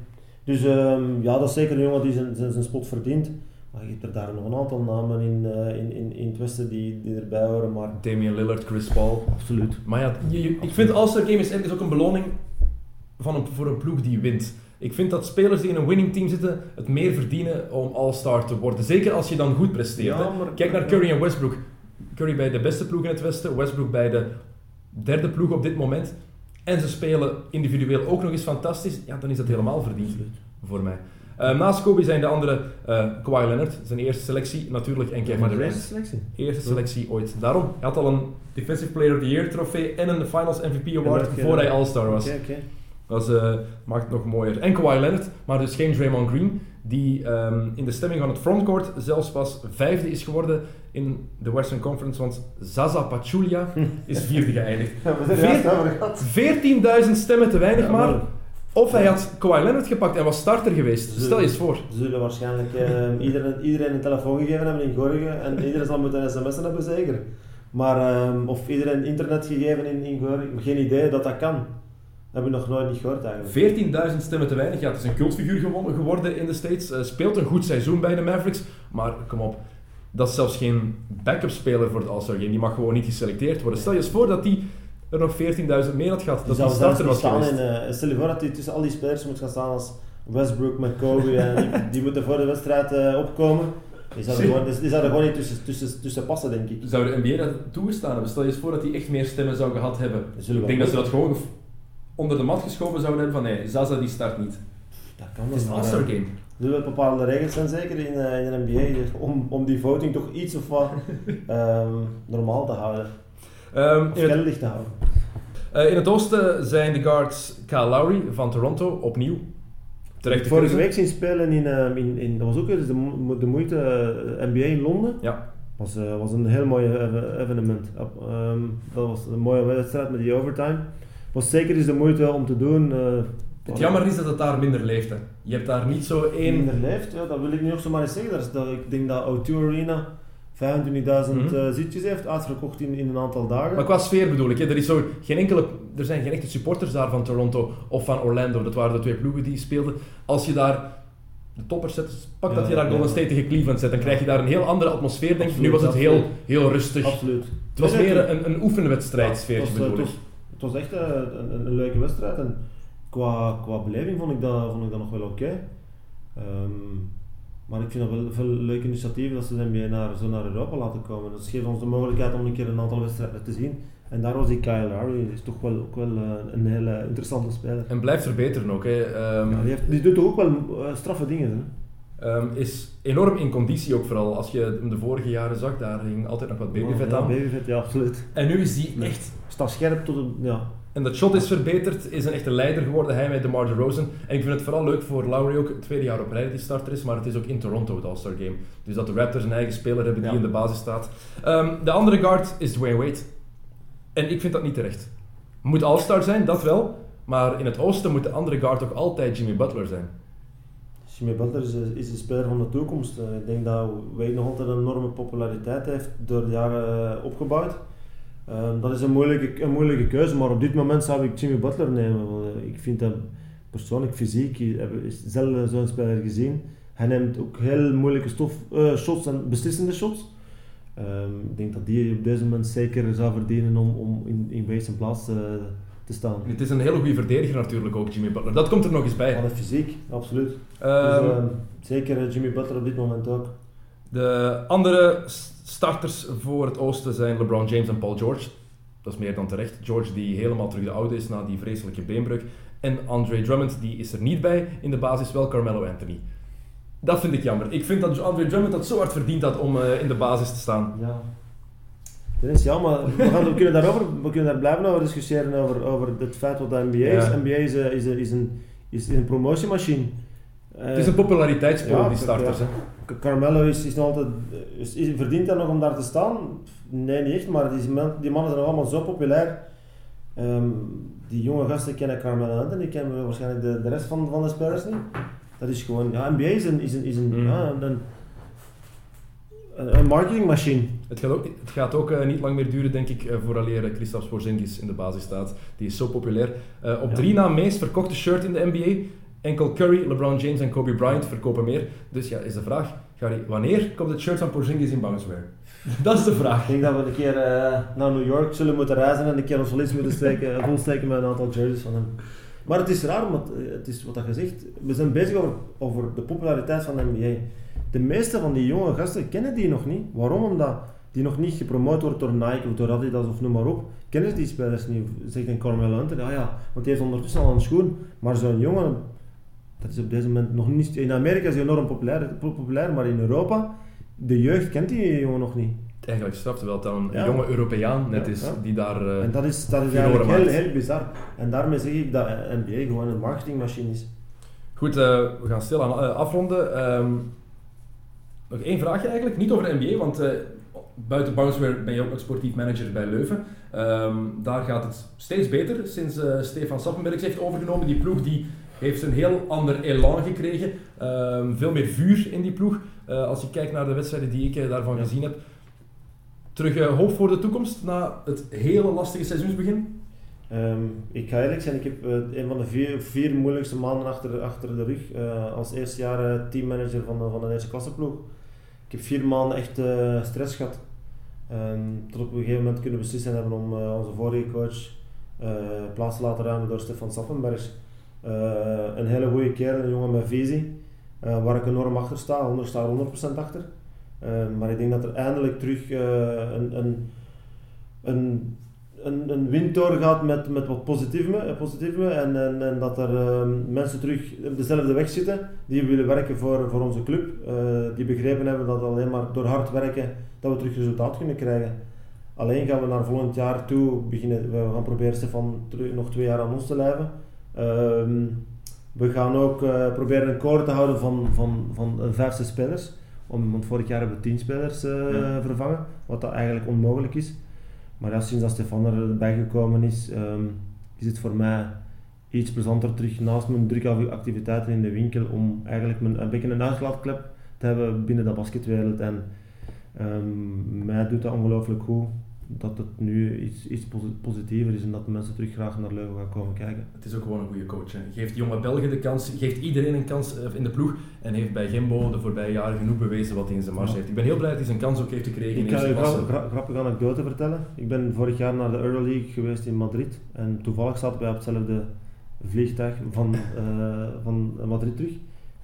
[SPEAKER 4] Dus ehm, ja, dat is zeker een jongen die zijn, zijn, zijn spot verdient. Maar je hebt er daar nog een aantal namen in, eh, in, in, in het Westen die, die erbij horen, maar
[SPEAKER 3] Damian Lillard, Chris Paul.
[SPEAKER 4] absoluut.
[SPEAKER 3] Maar ja, je- je- ik vind All-Star Game is ergens ook een beloning van een, voor een ploeg die wint. Ik vind dat spelers die in een winning team zitten het meer verdienen om All-Star te worden. Zeker als je dan goed presteert.
[SPEAKER 4] Ja,
[SPEAKER 3] hè.
[SPEAKER 4] maar-
[SPEAKER 3] Kijk naar Curry en Westbrook. Curry bij de beste ploeg in het Westen, Westbrook bij de derde ploeg op dit moment. En ze spelen individueel ook nog eens fantastisch. Ja, dan is dat helemaal verdiend voor mij. Eh, naast Kobe zijn de andere eh Kawhi Leonard, zijn eerste selectie natuurlijk, en Kevin
[SPEAKER 4] Maar de
[SPEAKER 3] Durant.
[SPEAKER 4] eerste selectie.
[SPEAKER 3] Eerste selectie ooit. Daarom, hij had al een Defensive Player of the Year trofee en een Finals MVP award
[SPEAKER 4] oké,
[SPEAKER 3] voor hij. All-Star was.
[SPEAKER 4] Oké.
[SPEAKER 3] Dat is, eh, maakt het nog mooier. En Kawhi Leonard, maar dus geen Draymond Green, die ehm, in de stemming van het frontcourt zelfs pas vijfde is geworden in de Western Conference, want Zaza Pachulia is vierde geëindigd.
[SPEAKER 4] Ja, we zijn er juist over gehad.
[SPEAKER 3] 14.000 stemmen te weinig
[SPEAKER 4] Ja,
[SPEAKER 3] maar. Of hij had Kawhi Leonard gepakt en was starter geweest. Stel je eens voor.
[SPEAKER 4] Ze zullen waarschijnlijk ehm, iedereen, iedereen een telefoon gegeven hebben in Gorigen en iedereen zal moeten sms'en hebben zeker. Maar, ehm, of iedereen internet gegeven in, in Gorigen, geen idee dat dat kan. Dat heb ik nog nooit niet gehoord eigenlijk.
[SPEAKER 3] 14.000 stemmen te weinig. Ja, het is een cultfiguur gewo- geworden in de States. Eh, speelt een goed seizoen bij de Mavericks. Maar kom op, dat is zelfs geen backup speler voor het All-Star Game. Die mag gewoon niet geselecteerd worden. Stel je eens voor dat die er nog 14.000 meer had gehad.
[SPEAKER 4] Die
[SPEAKER 3] Dat die starter was
[SPEAKER 4] staan
[SPEAKER 3] geweest.
[SPEAKER 4] in, eh, stel je voor dat hij tussen al die spelers moet gaan staan als Westbrook, McCoby en die, die moeten voor de wedstrijd eh, opkomen. Die zouden
[SPEAKER 3] Zie.
[SPEAKER 4] gewoon, die zouden gewoon niet tussen, tussen, tussen passen, denk ik.
[SPEAKER 3] Zou de NBA dat toegestaan hebben? Stel je eens voor dat hij echt meer stemmen zou gehad hebben. Ik denk dat ze dat gewoon onder de mat geschoven zouden hebben van nee, Zaza die start niet.
[SPEAKER 4] Dat kan
[SPEAKER 3] Het is een All-Star
[SPEAKER 4] eh,
[SPEAKER 3] Game.
[SPEAKER 4] Er zullen bepaalde regels zijn, zeker in, eh, in de NBA, dus om, om die voting toch iets of wat ehm, normaal te houden.
[SPEAKER 3] Ehm,
[SPEAKER 4] Of geldig te houden.
[SPEAKER 3] eh, in het oosten zijn de guards Kyle Lowry van Toronto opnieuw. Terecht
[SPEAKER 4] Vorige week zien spelen in, ehm, in, in, dat was ook eens de, de moeite, eh, NBA in Londen.
[SPEAKER 3] Ja.
[SPEAKER 4] was, eh, was een heel mooi eve- evenement. Dat was een mooie wedstrijd met die overtime. Was zeker eens de moeite om te doen. eh,
[SPEAKER 3] Het jammer is dat het daar minder leeft. Hè. Je hebt daar niet zo één...
[SPEAKER 4] minder leeft, ja, dat wil ik nu ook zomaar eens zeggen. Dat is, dat, ik denk dat O2 Arena 25.000
[SPEAKER 3] Mhm.
[SPEAKER 4] eh, zitjes heeft, uitverkocht in, in een aantal dagen.
[SPEAKER 3] Maar qua sfeer bedoel ik, hè. Er, is zo geen enkele, er zijn geen echte supporters daar van Toronto of van Orlando. Dat waren de twee ploegen die speelden. Als je daar de toppers zet, pak dat je daar
[SPEAKER 4] ja.
[SPEAKER 3] Golden State tegen Cleveland zet, dan krijg je daar een heel andere atmosfeer, denk ik. Nu was het heel, heel rustig.
[SPEAKER 4] Absoluut.
[SPEAKER 3] Het was meer een, een oefenwedstrijd
[SPEAKER 4] Ja,
[SPEAKER 3] sfeertje
[SPEAKER 4] het was, eh,
[SPEAKER 3] bedoel ik.
[SPEAKER 4] Het was echt eh, een, een, een leuke wedstrijd en qua, qua beleving vond ik dat, vond ik dat nog wel oké. Ehm, maar ik vind dat wel veel leuke initiatieven dat ze de NBA naar, zo naar Europa laten komen. Dat geeft ons de mogelijkheid om een keer een aantal wedstrijden te zien. En daar was die Kyle Lowry, is toch wel, ook wel eh, een hele interessante speler.
[SPEAKER 3] En blijft verbeteren ook. Hè. Ehm,
[SPEAKER 4] Ja, die, heeft, die doet ook wel eh, straffe dingen. Hè?
[SPEAKER 3] ehm, is enorm in conditie ook vooral. Als je hem de vorige jaren zag, daar ging altijd nog wat babyvet
[SPEAKER 4] ja,
[SPEAKER 3] aan.
[SPEAKER 4] Babyvet, ja, absoluut.
[SPEAKER 3] En nu is die echt
[SPEAKER 4] Staat scherp tot een, ja,
[SPEAKER 3] En dat shot is verbeterd, is een echte leider geworden, hij met DeMar DeRozan. En ik vind het vooral leuk voor Lowry ook, het tweede jaar op rij dat hij starter is, maar het is ook in Toronto het All-Star Game. Dus dat de Raptors een eigen speler hebben die
[SPEAKER 4] Ja.
[SPEAKER 3] in de basis staat. Ehm, de andere guard is Dwayne Wade. En ik vind dat niet terecht. Moet All-Star zijn, dat wel. Maar in het oosten moet de andere guard toch altijd Jimmy Butler zijn.
[SPEAKER 4] Jimmy Butler is, is een speler van de toekomst. Eh, Ik denk dat Wade nog altijd een enorme populariteit heeft door de jaren eh, opgebouwd. Ehm, dat is een moeilijke, een moeilijke keuze, maar op dit moment zou ik Jimmy Butler nemen. Want, eh, ik vind hem persoonlijk fysiek, ik heb zelden zo'n speler gezien. Hij neemt ook heel moeilijke stof, eh, shots en beslissende shots. Ehm, ik denk dat die op deze moment zeker zou verdienen om, om in, in plaats eh, te staan.
[SPEAKER 3] Het is een hele goede verdediger natuurlijk ook, Jimmy Butler. Dat komt er nog eens bij.
[SPEAKER 4] Ja, de fysiek, absoluut.
[SPEAKER 3] Ehm,
[SPEAKER 4] dus, zeker Jimmy Butler op dit moment ook.
[SPEAKER 3] De andere starters voor het oosten zijn LeBron James en Paul George. Dat is meer dan terecht. George die helemaal terug de oude is na die vreselijke beenbreuk. En Andre Drummond die is er niet bij. In de basis wel Carmelo Anthony. Dat vind ik jammer. Ik vind dat Andre Drummond dat zo hard verdient had om eh, in de basis te staan.
[SPEAKER 4] Ja. Dat is ja, maar we, gaan, we, kunnen daarover, we kunnen daar blijven over discussiëren over, over het feit wat de NBA is. NBA is, een- is, een- is, een, is een promotiemachine. Eh,
[SPEAKER 3] Het is een populariteitsspel,
[SPEAKER 4] ja,
[SPEAKER 3] die starters.
[SPEAKER 4] ja.
[SPEAKER 3] Hè.
[SPEAKER 4] Carmelo is, is nog altijd, is, is- verdient hij nog om daar te staan? Nee, niet echt, maar die, die mannen zijn allemaal zo populair. Ehm, die jonge gasten kennen Carmelo Anthony, die kennen waarschijnlijk de, de rest van, van de spelers niet. Dat is gewoon, ja, NBA is een, is een, is een,
[SPEAKER 3] Mm.
[SPEAKER 4] ja, een, een, een marketingmachine.
[SPEAKER 3] Het gaat ook, het gaat ook eh, niet lang meer duren, denk ik, uh, vooraleer uh, Kristaps Porzingis in de basis staat. Die is zo populair. Eh, op
[SPEAKER 4] Ja.
[SPEAKER 3] drie na meest verkochte shirt in de NBA. Enkel Curry, LeBron James en Kobe Bryant verkopen meer. Dus ja, is de vraag, Gary, wanneer komt het shirt van Porzingis in Bouncewear? Dat is de vraag.
[SPEAKER 4] Ik denk dat we een keer eh, naar New York zullen moeten reizen en een keer ons verlies moeten steken, volsteken met een aantal jerseys van hem. Maar het is raar, want eh, het is wat dat gezegd, we zijn bezig over, over de populariteit van de NBA. De meeste van die jonge gasten kennen die nog niet. Waarom? Omdat die nog niet gepromoot wordt door Nike of door Adidas of noem maar op. Kennen ze die spelers niet? Zegt een Carmelo Anthony, ah ja, want die heeft ondertussen al een schoen. Maar zo'n jongen, dat is op deze moment nog niet... In Amerika is hij enorm populair, populair, maar in Europa, de jeugd kent die jongen nog niet.
[SPEAKER 3] Eigenlijk straf, terwijl het dan een jonge Europeaan net is die daar... eh,
[SPEAKER 4] En dat is, dat is eigenlijk heel, heel bizar. En daarmee zeg ik dat NBA gewoon een marketingmachine is.
[SPEAKER 3] Goed, eh, we gaan stilaan eh, afronden. Ehm, nog één vraagje eigenlijk, niet over de NBA, want eh, buiten Bouncewear ben je ook nog sportief manager bij Leuven. Ehm, daar gaat het steeds beter sinds eh, Stefan Sappenbergs heeft overgenomen. Die ploeg die heeft een heel ander elan gekregen, Ehm, veel meer vuur in die ploeg. Eh, als je kijkt naar de wedstrijden die ik eh, daarvan
[SPEAKER 4] Ja.
[SPEAKER 3] gezien heb. Terug eh, hoop voor de toekomst na het hele lastige seizoensbegin.
[SPEAKER 4] Ehm, ik ga eerlijk zijn, ik heb een van de vier, vier moeilijkste maanden achter, achter de rug. als eerste jaar teammanager van, de- van een eerste klasse ploeg. Ik heb vier maanden echt stress gehad. Ehm, tot op een gegeven moment kunnen beslissen hebben om onze vorige coach plaats te laten ruimen door Stefan Sappenbergs. Eh, een hele goede kerel, een jongen met visie, eh, waar ik enorm achter sta, 100 sta er 100% achter. Ehm, maar ik denk dat er eindelijk terug eh, een, een, een, een, een doorgaat met, met wat positivisme, eh, positivisme en, en, en dat er ehm, mensen terug op dezelfde weg zitten die willen werken voor, voor onze club, eh, die begrepen hebben dat alleen maar door hard werken dat we terug resultaat kunnen krijgen. Alleen gaan we naar volgend jaar toe beginnen, we gaan proberen Stefan terug, nog twee jaar aan ons te lijven. Ehm, we gaan ook eh, proberen een core te houden van, van, van vijf, zes spelers. Om, want vorig jaar hebben we 10 spelers eh,
[SPEAKER 3] Ja.
[SPEAKER 4] vervangen, wat dat eigenlijk onmogelijk is. Maar ja, sinds dat Stefan erbij gekomen is, ehm, is het voor mij iets plezanter terug naast mijn drukke activiteiten in de winkel om eigenlijk mijn, een beetje een uitlaatklep te hebben binnen de basketwereld. En ehm, mij doet dat ongelooflijk goed dat het nu iets, iets posi- positiever is en dat de mensen terug graag naar Leuven gaan komen kijken.
[SPEAKER 3] Het is ook gewoon een goede coach. Hè. Geeft jonge Belgen de kans, geeft iedereen een kans eh, in de ploeg en heeft bij Gembo de voorbije jaren genoeg bewezen wat hij in zijn mars
[SPEAKER 4] Ja.
[SPEAKER 3] heeft. Ik ben heel blij dat hij zijn kans ook heeft gekregen in
[SPEAKER 4] Ik kan je een grappige anekdote vertellen. Ik ben vorig jaar naar de Euroleague geweest in Madrid en toevallig zaten wij op hetzelfde vliegtuig van, eh, van Madrid terug.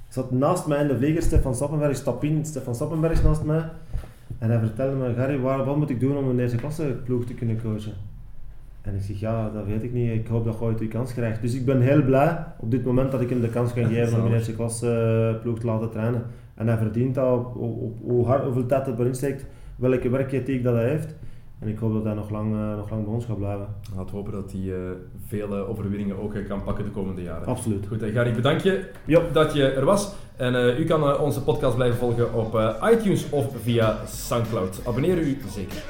[SPEAKER 4] Zat naast mij in de vlieger Stefan Sappenberg, stap in, Stefan Sappenberg naast mij. En hij vertelde me, Gary, waar, wat moet ik doen om een eerste klasse ploeg te kunnen coachen? En ik zeg, ja, dat weet ik niet. Ik hoop dat je ooit die kans krijgt. Dus ik ben heel blij op dit moment dat ik hem de kans kan geven om een eerste klasse eh, ploeg te laten trainen. En hij verdient dat op, op, op hoe hard, hoeveel tijd het erin steekt, welke werkethiek dat hij heeft. En ik hoop dat hij nog lang, eh, nog lang bij ons gaat blijven.
[SPEAKER 3] Laten we hopen dat hij eh, vele overwinningen ook kan pakken de komende jaren.
[SPEAKER 4] Absoluut.
[SPEAKER 3] Goed, eh, Gary, bedankt je
[SPEAKER 4] Ja.
[SPEAKER 3] dat je er was. En eh, u kan eh, onze podcast blijven volgen op eh, iTunes of via Soundcloud. Abonneer u zeker.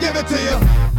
[SPEAKER 2] Give it to.